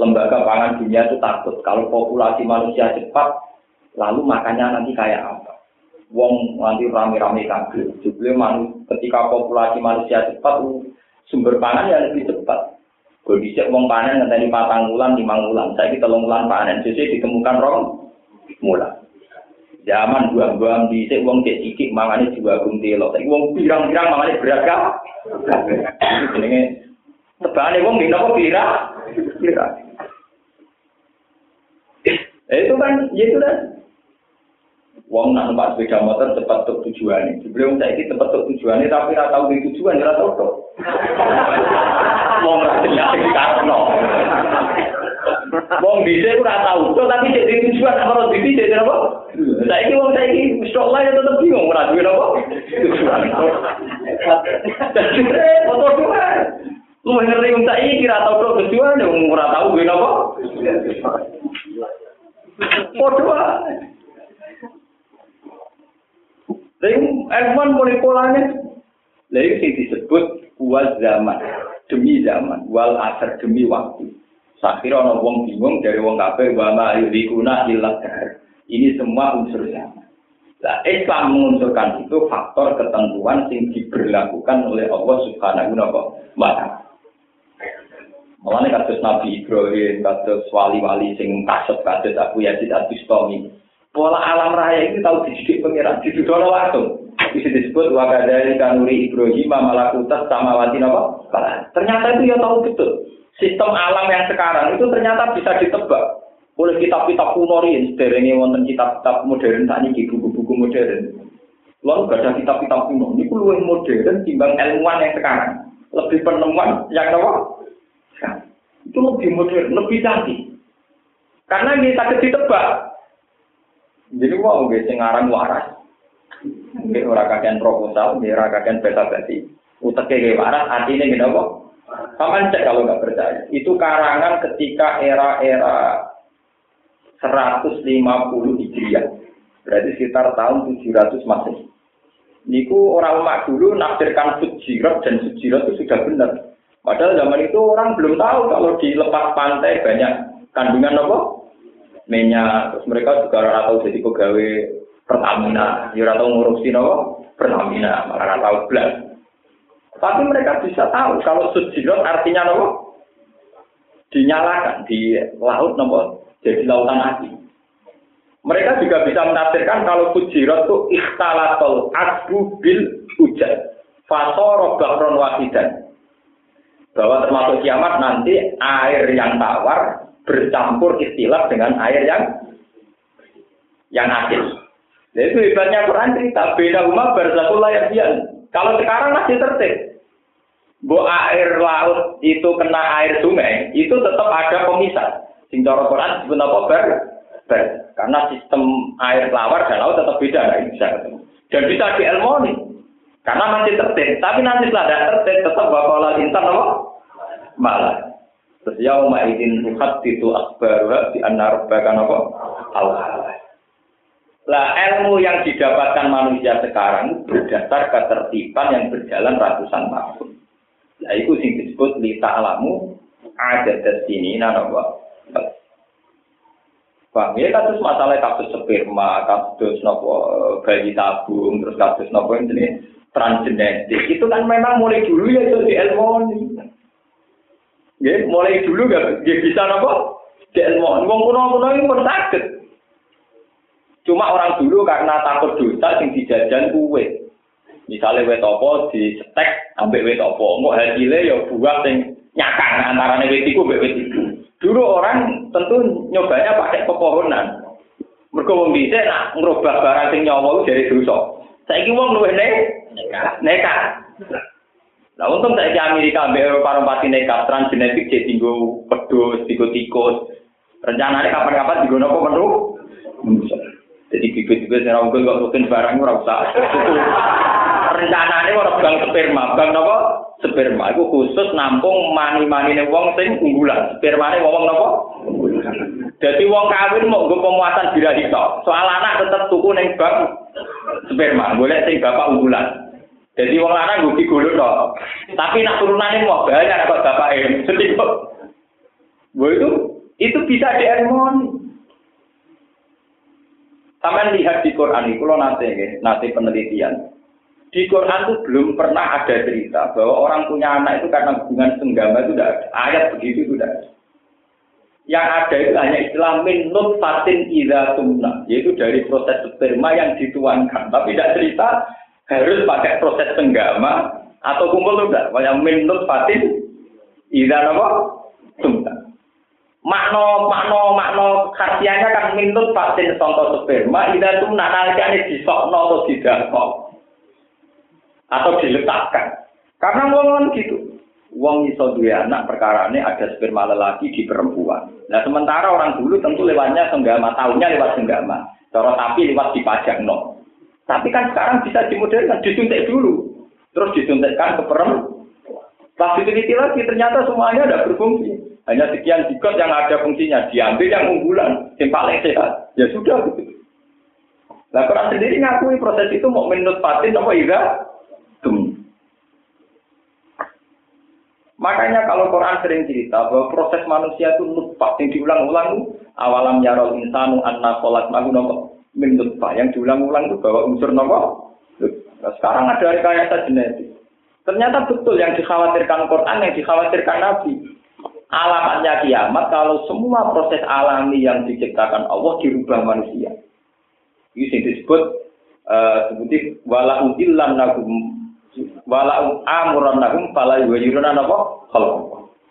lembaga pangan dunia itu takut kalau populasi manusia cepat, lalu makannya nanti kayak apa? Wong nanti rame-rame kaget. Jadi ketika populasi manusia cepat, sumber pangan ya lebih cepat. Kalau bisa wong panen nanti patang bulan, lima bulan. Saya kita bulan panen, jadi ditemukan rong mulai. Zaman buang-buang di sik wong cek sikik mangane juga guntelo. Saiki wong pirang-pirang mangane berat ka. Jenenge tebane wong dina kok pira? Pira. Eh, itu kan, ya itu kan. Wong nak numpak sepeda motor cepat tuh tujuannya. Sebelum saya ini tempat tuh tujuannya, tapi nggak tahu di tujuan, nggak tahu tuh. Wong rasanya di karno. Wong bisa ora tahu, kok tapi jadi tujuan harus di bisa apa? Saya ini wong saya ini misal ya tetap bingung ora duwe apa? Foto. Lu ngerti wong saya ini kira tahu kok tujuan wong ora tahu duwe apa? Foto Tapi ilmuwan mulai polanya. Lalu disebut wal zaman demi zaman, wal asar demi waktu. Sakira ana wong bingung dari wong kafir wa ma yurikuna illa Ini semua unsur zaman. Nah, Islam mengunsurkan itu faktor ketentuan yang diberlakukan oleh Allah Subhanahu wa taala. Mulane kados Nabi Ibrahim, kados wali-wali sing kasep kados Abu Yazid Al-Bustami. Pola alam raya itu tahu dididik pengiran, didudono langsung. Bisa disebut wakadari kanuri Ibrahim malakutas sama wati apa? Ternyata itu ya tahu betul sistem alam yang sekarang itu ternyata bisa ditebak. Oleh kitab-kitab kuno ini sederhana wonten kitab-kitab modern tadi di buku-buku modern. Lalu gak ada kitab-kitab kuno. Ini perlu yang modern timbang ilmuwan yang sekarang. Lebih penemuan yang apa? Itu lebih modern lebih canggih. Karena kita ditebak. Jadi mau nggak ngarang waras. Nggak orang kakek proposal orang kakek beta basi utek kayak waras artinya gini apa Paman cek kalau nggak percaya. Itu karangan ketika era-era 150 Hijriah. Berarti sekitar tahun 700 Masehi. Niku orang mak dulu nafsirkan sujirat dan sujirat itu sudah benar. Padahal zaman itu orang belum tahu kalau di lepas pantai banyak kandungan apa? Minyak. Terus mereka juga tahu jadi pegawai Pertamina. Ya tahu ngurusin apa? Pertamina, malah tahu belas. Tapi mereka bisa tahu kalau sujirot artinya apa? Dinyalakan di laut nopo jadi lautan api. Mereka juga bisa menafsirkan kalau fujirat itu ikhtalatul asbu bil hujan. Fasoro bahron wahidan. Bahwa termasuk kiamat nanti air yang tawar bercampur istilah dengan air yang yang asin. Itu hebatnya Quran cerita beda umat berzakul layar Kalau sekarang masih tertib. Bu air laut itu kena air sungai, itu tetap ada pemisah. Sing cara Quran disebut apa ber, ber. Karena sistem air lawar dan laut tetap beda, nggak bisa ketemu. Dan bisa dielmoni. Karena masih tertib. Tapi nanti setelah ada tertib, tetap bakal insan apa? Malah. Terus yauma idin tuhat itu akbar di anar apa? Allah. Lah ilmu yang didapatkan manusia sekarang berdasar ketertiban yang berjalan ratusan tahun. Nah itu sing disebut lita alamu ada di sini nanawa. Paham ya kasus masalah kasus sperma, kasus nopo bayi tabung, terus kasus nopo ini transgenetik itu kan memang mulai dulu ya itu di ilmu. Ya, mulai dulu gak, gak bisa nopo di ilmu. Wong kuno kuno ini pun sakit. Cuma orang dulu karena takut dosa sing dijajan kue. Misalnya wet apa di setek ambek wet apa, mau hasilnya ya buah sing nyakang antara wet iku ambek wet iku. Dulu orang tentu nyobanya pakai pepohonan. Mergo wong nak ngrobah barang sing nyawa dari dosa. Saiki wong luwih ne nekat. Nah, untung saya Amerika ambil Eropa pasti nekat transgenetik jadi tinggal pedus, tikus tikus. Rencananya kapan-kapan tinggal nopo menu. Jadi bibit-bibit yang unggul kok rutin barang ora usah. Rencanane ora bang sperma, bang napa? Sperma iku khusus nampung mani-manine wong sing unggulan. Spermane wong napa? Jadi wong kawin mau nggo pemuasan birahi tok. Soal anak tetep tuku ning bank sperma, boleh sing bapak unggulan. Jadi wong lanang nggo digolo tok. Tapi nak turunane mau banyak kok bapake. Sedih kok. itu itu bisa diharmoni. Sampai lihat di Quran itu, lo nanti, nanti penelitian. Di Quran itu belum pernah ada cerita bahwa orang punya anak itu karena hubungan senggama itu tidak ada. Ayat begitu itu tidak ada. Yang ada itu hanya istilah min fatin ida tumna, yaitu dari proses sperma yang dituangkan. Tapi tidak cerita harus pakai proses senggama atau kumpul tidak. Yang min fatin ida apa? Tumna makno makno makno khasiatnya kan minut vaksin contoh sperma itu tuh nalikane disokno atau didakok atau diletakkan karena ngomong gitu Wong iso duwe anak perkara ini ada sperma lelaki di perempuan. Nah sementara orang dulu tentu lewatnya senggama, tahunya lewat senggama. Cara tapi lewat dipajak no. Tapi kan sekarang bisa dimodernkan, disuntik dulu. Terus disuntikkan ke perempuan. Pas diteliti lagi ternyata semuanya ada berfungsi. Hanya sekian zigot yang ada fungsinya. Diambil yang unggulan, yang paling sehat. Ya sudah. Nah, Quran sendiri ngakui proses itu mau menurut patin apa iya? Makanya kalau Quran sering cerita bahwa proses manusia itu nutfah yang diulang-ulang awalam yarol insanu anna sholat mahu nopo min yang diulang-ulang itu bahwa unsur nopo. Nah, sekarang ada rekayasa genetik. Ternyata betul yang dikhawatirkan Quran, yang dikhawatirkan Nabi alamatnya kiamat kalau semua proses alami yang diciptakan Allah dirubah manusia. Ini disebut uh, sebuti wala udillan nagum wala amuran nagum pala yuwajiruna apa? Kalau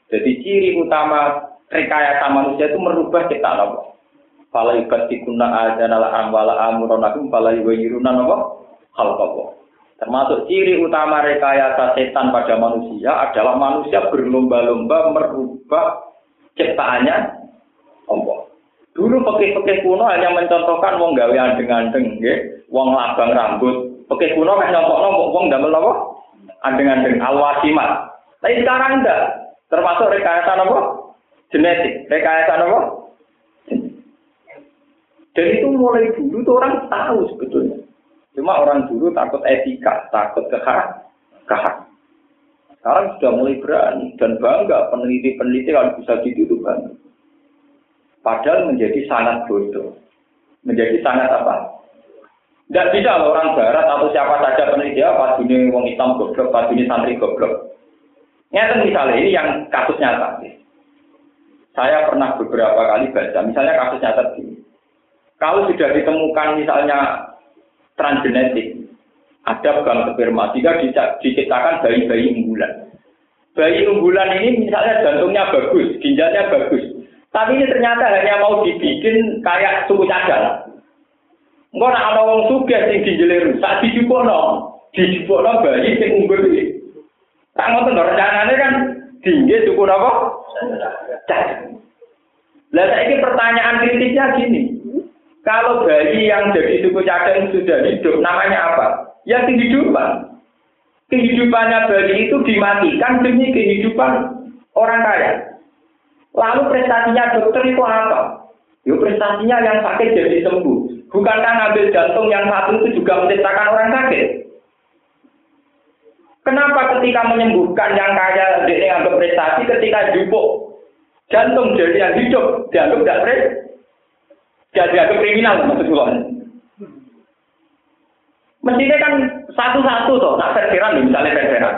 jadi ciri utama rekayasa manusia itu merubah ciptaan Allah. Fala yubatikuna ajanala amwala amuran nagum pala yuwajiruna apa? Kalau Termasuk ciri utama rekayasa setan pada manusia adalah manusia berlomba-lomba merubah ciptaannya Allah. Dulu pekeh-pekeh kuno hanya mencontohkan wong gawe andeng-andeng, nggih, wong labang rambut. Pekeh kuno kan nyontokno wong damel apa? Andeng-andeng alwasimat. Tapi sekarang enggak. Termasuk rekayasa apa? Genetik. Rekayasa apa? Dan itu mulai dulu tuh orang tahu sebetulnya. Cuma orang dulu takut etika, takut kehak, kehak. Sekarang sudah mulai berani dan bangga peneliti-peneliti kalau bisa gitu. Padahal menjadi sangat bodoh. Menjadi sangat apa? Tidak bisa loh orang barat atau siapa saja peneliti ya, pas ini wong Islam goblok, pas ini santri goblok. Nyata misalnya ini yang kasus nyata. Saya pernah beberapa kali baca, misalnya kasus nyata begini. Kalau sudah ditemukan misalnya transgenetik, ada bank sperma, jika diciptakan bayi-bayi unggulan. Bayi unggulan ini misalnya jantungnya bagus, ginjalnya bagus. Tapi ini ternyata hanya mau dibikin kayak suku cadang. Engko nek ana wong sugih sing dijele rusak dijupukno, dijupukno bayi sing unggul iki. Tak ngoten rencanane kan tinggi cukup apa? Lah saiki pertanyaan kritisnya gini. Kalau bayi yang jadi suku cadang sudah hidup, namanya apa? Ya kehidupan. Kehidupannya bayi itu dimatikan demi kehidupan orang kaya. Lalu prestasinya dokter itu apa? Yo prestasinya yang sakit jadi sembuh. Bukankah ngambil jantung yang satu itu juga menciptakan orang sakit? Kenapa ketika menyembuhkan yang kaya dia anggap prestasi, ketika jupuk jantung jadi yang hidup dianggap tidak pres, jadi anggap kriminal maksud Mestinya kan satu-satu toh, nak verseran misalnya verseran.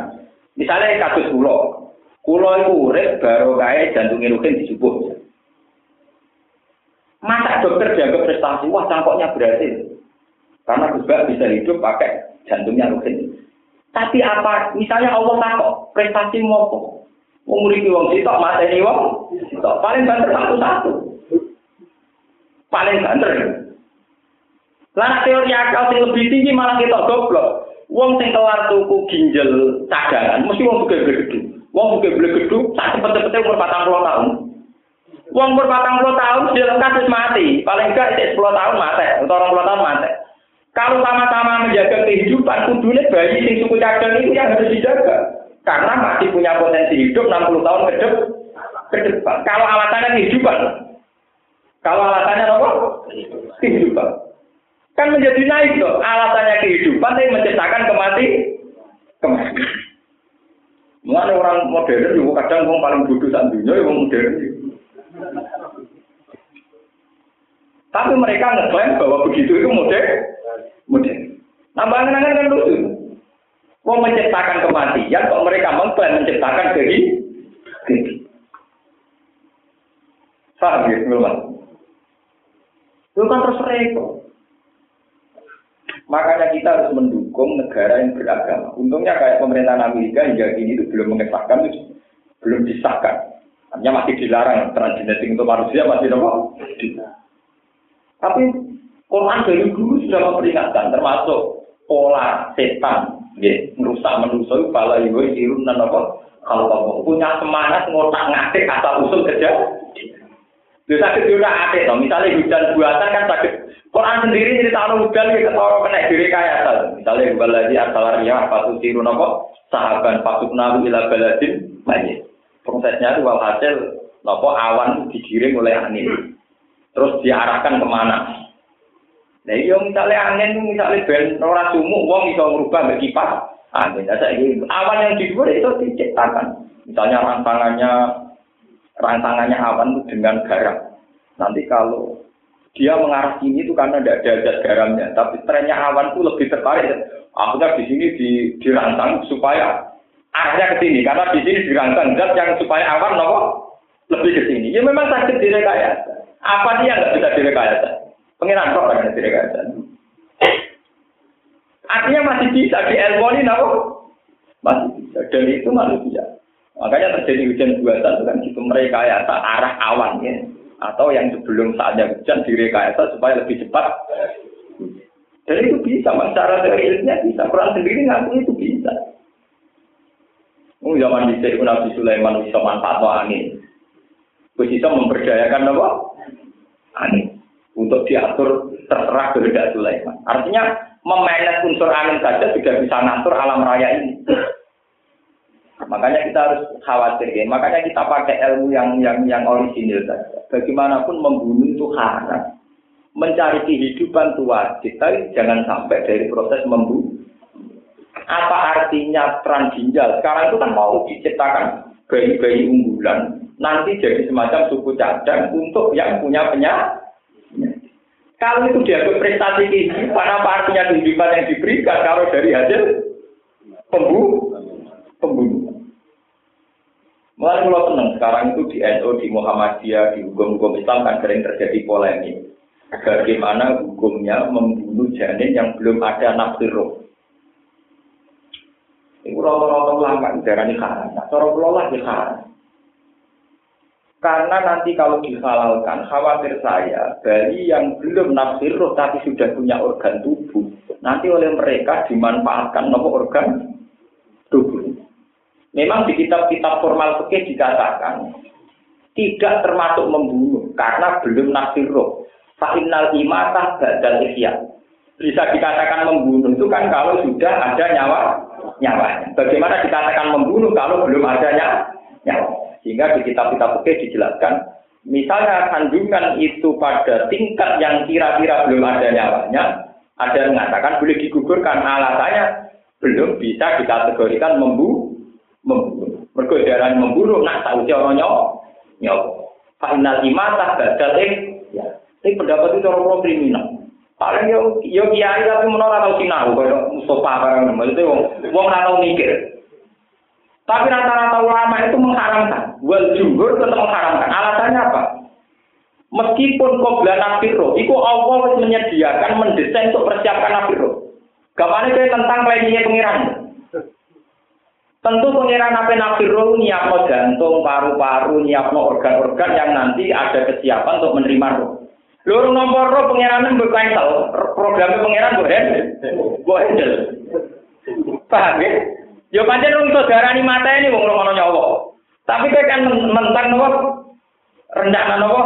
Misalnya kasus pulau, pulau itu urip baru kaya jantungnya rukin dijupuk. Masa dokter dianggap prestasi? Wah, cangkoknya berhasil. Karena juga bisa hidup pakai jantungnya rutin. Tapi apa, misalnya Allah takut, prestasi ngopo? Umuri wong sitok, mata ini wong sitok. Paling banter satu-satu. Paling banter. Lah teori akal sing lebih tinggi malah kita goblok. Wong sing kelar tuku ginjal cadangan, mesti wong juga gede. Wong juga gede, tak cepet-cepetnya umur 40 tahun. Wong umur patang puluh tahun dia kasus mati, paling enggak itu sepuluh tahun mati, atau orang puluh tahun mati. Kalau sama-sama menjaga kehidupan, kudune bayi sing suku cadang itu yang harus dijaga. Karena masih punya potensi hidup 60 tahun ke depan. Kalau alasannya kehidupan. Kalau alasannya apa? Kehidupan. Kan menjadi naik loh. Alasannya kehidupan tapi menciptakan kemati. Kemati. Mulai orang modern juga kadang orang paling bodoh saat dunia, orang modern. Tapi mereka ngeklaim bahwa begitu itu model, model. Nah, bangun kan lucu. Mau menciptakan kematian, kok mereka mengklaim menciptakan kehidupan. Paham ya, Itu kan terus. Makanya kita harus mendukung negara yang beragama. Untungnya kayak pemerintahan Amerika hingga ini itu belum mengesahkan, itu belum disahkan. Artinya masih dilarang transgenetik untuk manusia masih nopo. Tapi Quran dari dulu sudah memperingatkan termasuk pola setan, ya, merusak manusia pala ibu irun dan apa kalau punya semangat ngotak ngatik asal usul kerja. Dia sakit juga atik, toh. misalnya hujan buatan kan sakit. Quran sendiri orang hujan kita tahu kena diri kaya Misalnya bukan lagi asal apa tuh tiru nopo sahabat pasuk nabi ila baladin majid prosesnya itu hasil nopo awan digiring oleh angin. Terus diarahkan ke mana? Nah iya misalnya angin misalnya ben ora sumuk wong bisa merubah mbek kipas. Angin. Nah, awan yang di luar itu diciptakan. Misalnya rangsangannya rangsangannya awan itu dengan garam nanti kalau dia mengarah sini itu karena tidak ada zat garamnya tapi trennya awan itu lebih tertarik akhirnya di sini di, dirangsang supaya arahnya ke sini karena di sini dirancang zat yang supaya awan nopo lebih ke sini. Ya memang sakit direkayasa. Apa dia nggak bisa direkayasa? Pengiran kok kan direkayasa. Artinya masih bisa di ini nopo masih bisa dan itu manusia. Makanya terjadi hujan buatan itu kan itu merekayasa arah awan ya. Atau yang sebelum saatnya hujan direkayasa supaya lebih cepat. Dan itu bisa, secara teori ilmiah bisa. Quran sendiri ngaku itu bisa. Oh, zaman di Nabi Sulaiman bisa manfaat angin. Bisa memberdayakan apa? Angin. Untuk diatur terserah kehendak Sulaiman. Artinya memanage unsur angin saja sudah bisa ngatur alam raya ini. Makanya kita harus khawatir ya. Makanya kita pakai ilmu yang yang yang orisinil saja. Bagaimanapun membunuh itu haram. Mencari kehidupan itu wajib, tapi jangan sampai dari proses membunuh apa artinya peran ginjal? Sekarang itu kan mau diciptakan bayi-bayi unggulan, nanti jadi semacam suku cadang untuk yang punya penyakit. Kalau itu dianggap prestasi kehidupan, apa artinya kehidupan yang diberikan kalau dari hasil pembunuh? Pembunuh. Mulai kalau senang sekarang itu di NU, di Muhammadiyah, di hukum-hukum Islam kan sering terjadi polemik. Bagaimana hukumnya membunuh janin yang belum ada nafsir roh. Itu rata-rata ulama darah ini haram. Nah, cara kelola di haram. Karena nanti kalau dihalalkan, khawatir saya, bayi yang belum nafsir roh tapi sudah punya organ tubuh, nanti oleh mereka dimanfaatkan nomor organ. Memang di kitab-kitab formal fikih dikatakan tidak termasuk membunuh karena belum nafsir roh. Fa'inal imatah badal ihya. Bisa dikatakan membunuh itu kan kalau sudah ada nyawa nyawanya. Bagaimana dikatakan membunuh kalau belum adanya nyawa? Sehingga di kitab-kitab fikih dijelaskan, misalnya kandungan itu pada tingkat yang kira-kira belum ada nyawanya, ada yang mengatakan boleh digugurkan alasannya belum bisa dikategorikan membunuh. Mergo membunuh nak tahu orang nyawa. Nyawa. Final imatah badal ya. Ini pendapat itu orang kriminal. Paling yo yo kiai tapi menolak tau sinau koyo Mustafa barang maksudnya wong wong ora tau mikir. Tapi rata-rata ulama itu mengharamkan. Wal jumhur tetap mengharamkan. Alasannya apa? Meskipun qobla nafiro, itu Allah menyediakan mendesain untuk persiapkan nafiro. Gamane kayak tentang lainnya pengiran. Tentu pengiran apa nafiro nyiapno jantung, paru-paru, nyiapno organ-organ yang nanti ada kesiapan untuk menerima roh. Loro nomor roh pangeran mbok cancel, program pangeran mbok handle. Mbok handle. Paham ya? Yo pancen wong saudarani mata wong ngono nyawa. Tapi kowe kan mentang nopo? Rencana nopo?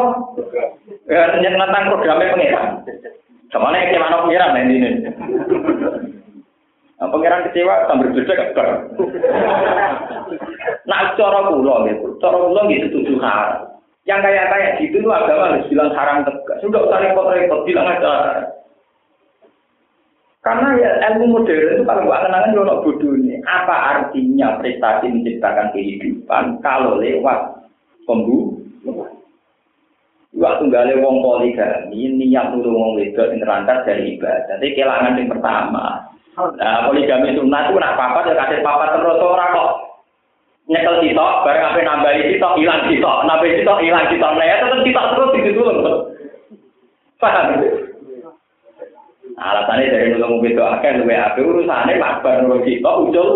Ya tentang programnya pangeran. Ke mana yang ke mana pangeran ini? Nah, pangeran kecewa sambil berdua gak Nah, cara kula gitu, cara kula gitu tujuh hal. Yang kayak kayak gitu tuh agama harus bilang haram tegas. Sudah usah repot-repot, bilang aja. Karena ya ilmu modern itu kalau gua kenangan yo bodoh ini. Apa artinya prestasi menciptakan kehidupan kalau lewat pembunuh? Waktu gale wong poligami niat nurung wong wedok sing dari ibadah. Jadi kelangan yang pertama. Nah, poligami sunat itu nak papat ya kasih papat terus ora kok nyekel sitok, bareng apa nambahi sitok, hilang sitok, nambahi sitok, hilang sitok. Nah ya tetap sitok terus itu dulu. Paham? Alasannya dari nulung itu akan luwe ape urusannya mabar nulung sitok ujul.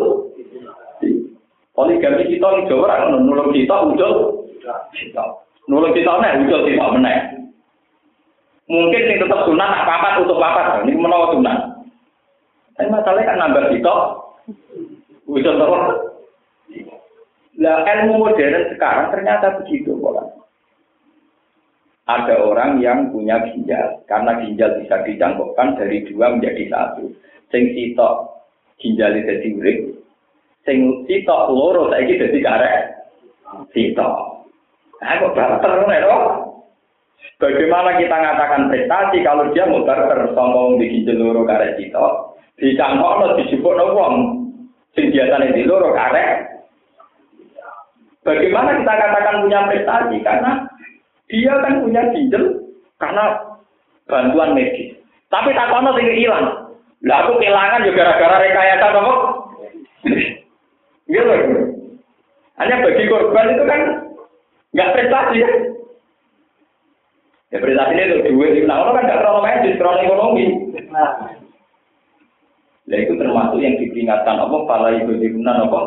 Poligami sitok Jawa orang nulung sitok ujul. Nulung sitok nih ujul sitok meneh. Mungkin ini tetap sunat tak papat untuk papat, ini menolak sunat. Tapi masalahnya kan nambah sitok. Ujul terus. Lah ilmu modern sekarang ternyata begitu pola. Ada orang yang punya ginjal, karena ginjal bisa dicangkokkan dari dua menjadi satu. Sing sitok ginjal jadi urip, sing sitok loro saiki dadi karek. Sitok. Nah, kok barter lho. Bagaimana kita ngatakan prestasi kalau dia mau barter sombong di ginjal loro karek sitok, dicangkokno dijupukno wong sing biasane di loro karek Bagaimana kita katakan punya prestasi? Karena dia kan punya ginjal karena bantuan medis. Tapi tak kono sing hilang. Lah aku kehilangan juga gara-gara rekayasa apa? Gitu. Hanya bagi korban itu kan nggak prestasi ya. Ya prestasi itu duit, nah kan nggak terlalu medis, terlalu ekonomi. Nah itu termasuk yang diperingatkan apa? Pala ibu apa?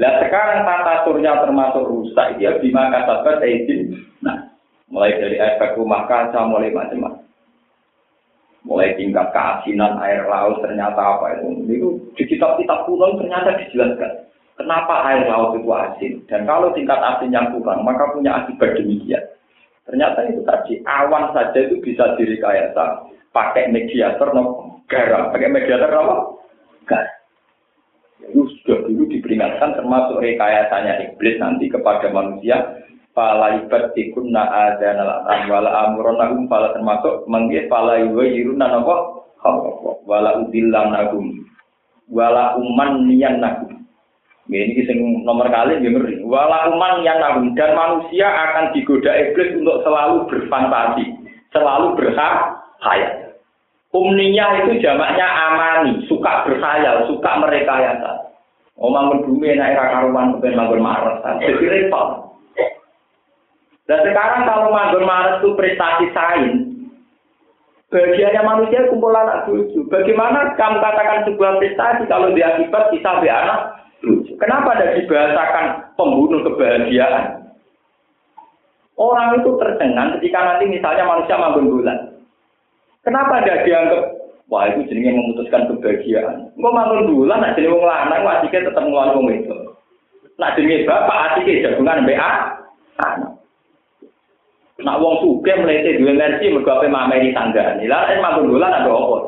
Lah sekarang tata surya termasuk rusak dia bima kasabat izin. Nah, mulai dari efek rumah kaca, mulai macam-macam. Mulai tingkat keasinan air laut ternyata apa itu. Itu di kitab-kitab kuno ternyata dijelaskan. Kenapa air laut itu asin? Dan kalau tingkat asinnya kurang, maka punya akibat demikian. Ternyata itu tadi awan saja itu bisa direkayasa pakai mediator no garam, pakai mediator apa? Garam. Itu sudah dulu diperingatkan termasuk rekayasanya iblis nanti kepada manusia. Fala ibad tikunna adana latam wala amuronahum fala termasuk manggil fala yuwayiruna nopo wala udillam nagum wala uman nian nagum. Ini sing nomor kali yang ngeri. Wala uman yang nagum dan manusia akan digoda iblis untuk selalu berfantasi selalu berhayal. Umninya itu jamaknya amani, suka berhayal, suka merekayasa. Omang bumi enak era karuan kepen manggon maret, jadi repot. Dan sekarang kalau manggon maret itu prestasi sains, bagiannya manusia kumpul anak cucu. Bagaimana kamu katakan sebuah prestasi kalau dia akibat bisa anak cucu? Kenapa tidak dibahasakan pembunuh kebahagiaan? Orang itu tercengang ketika nanti misalnya manusia manggon bulan. Kenapa tidak dianggap Wah itu jenenge memutuskan kebahagiaan. Engko mangun bulan nak jenenge wong lanang wasike tetep nglawan wong itu. Nak jenenge bapak asike jagungan mbek anak. Nak wong sugih mlete duwe energi mergo ape mameri tanggane. Lah nek mangun bulan ada apa?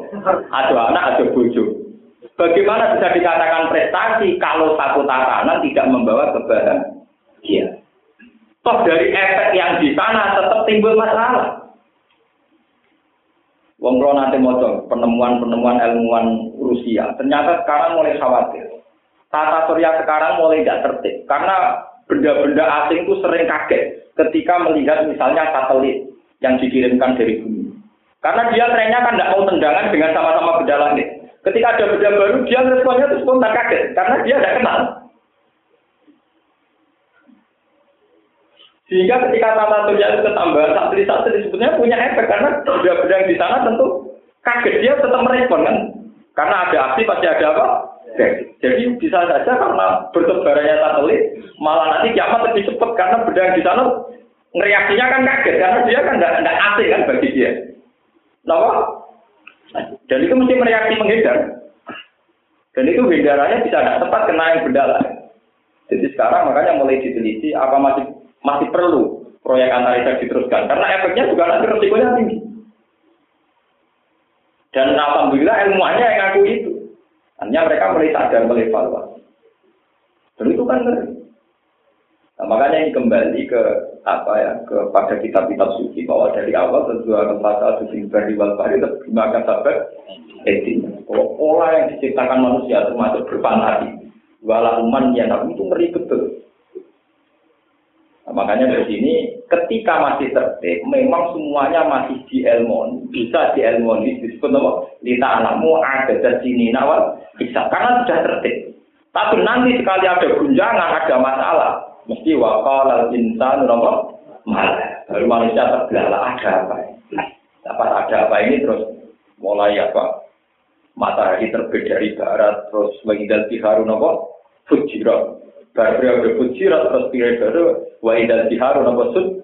Ada anak, ada bojo. Bagaimana bisa dikatakan prestasi kalau satu tatanan tidak membawa kebahagiaan? Toh dari efek yang di sana tetap timbul masalah. Wong kalau nanti mau penemuan-penemuan ilmuwan Rusia, ternyata sekarang mulai khawatir. Tata surya sekarang mulai tidak tertib karena benda-benda asing itu sering kaget ketika melihat misalnya satelit yang dikirimkan dari bumi. Karena dia trennya kan tidak mau tendangan dengan sama-sama benda langit. Ketika ada benda baru, dia responnya itu spontan kaget karena dia tidak kenal. Sehingga ketika tata surya itu ketambahan satelit-satelit sebetulnya punya efek karena benda-benda yang di sana tentu kaget dia tetap merespon kan. Karena ada aksi pasti ada apa? Jadi bisa saja karena bertebarannya satelit malah nanti kiamat lebih cepat karena yang di sana reaksinya kan kaget karena dia kan tidak asing kan bagi dia. Kenapa? Dan itu mesti mereaksi menghindar. Dan itu hindarannya bisa tidak tepat kena yang benda lain. Jadi sekarang makanya mulai diteliti apa masih masih perlu proyek antariksa diteruskan karena efeknya juga nanti resikonya tinggi. Dan alhamdulillah ilmuannya yang ngaku itu. Hanya mereka mulai sadar mulai evaluasi. Dan itu kan ngeri. Nah, makanya ini kembali ke apa ya kepada kitab-kitab suci bahwa dari awal akan pasal suci beri wal bari maka sahabat etik. Pola yang diciptakan manusia termasuk berfantasi. Walau uman yang itu ngeri betul. Nah, makanya dari sini ketika masih tertib, memang semuanya masih di elmon, bisa di elmon disebut apa? Lita alamu ada di sini nawal bisa karena sudah tertib. Tapi nanti sekali ada gunjangan, ada masalah, mesti wakal al insan nopo malah. Lalu manusia terbelalak ada apa? Dapat ada apa ini terus mulai apa? Matahari terbit dari barat, terus menghindar tiharu nopo fujirat Bar periode fujirat terus periode wa idal jiharu nama sud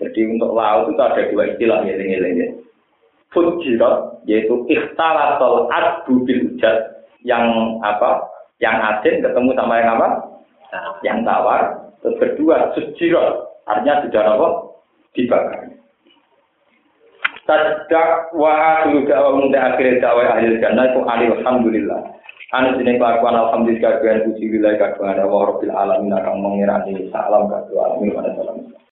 Jadi untuk laut itu ada dua istilah ya ini Fujirat yaitu ikhtalatul adbu bil ujat yang apa? Yang asin ketemu sama yang apa? Yang tawar. Terus kedua sujirat artinya sudah apa? Dibakar. Tadak wa akhiru da'wa munda akhir da'wa ahli jannah itu alhamdulillah. Anu sini kelakuan alhamdulillah kagian puji wilayah kagungan Allah Rabbil Alamin akan mengirani salam kagungan alamin pada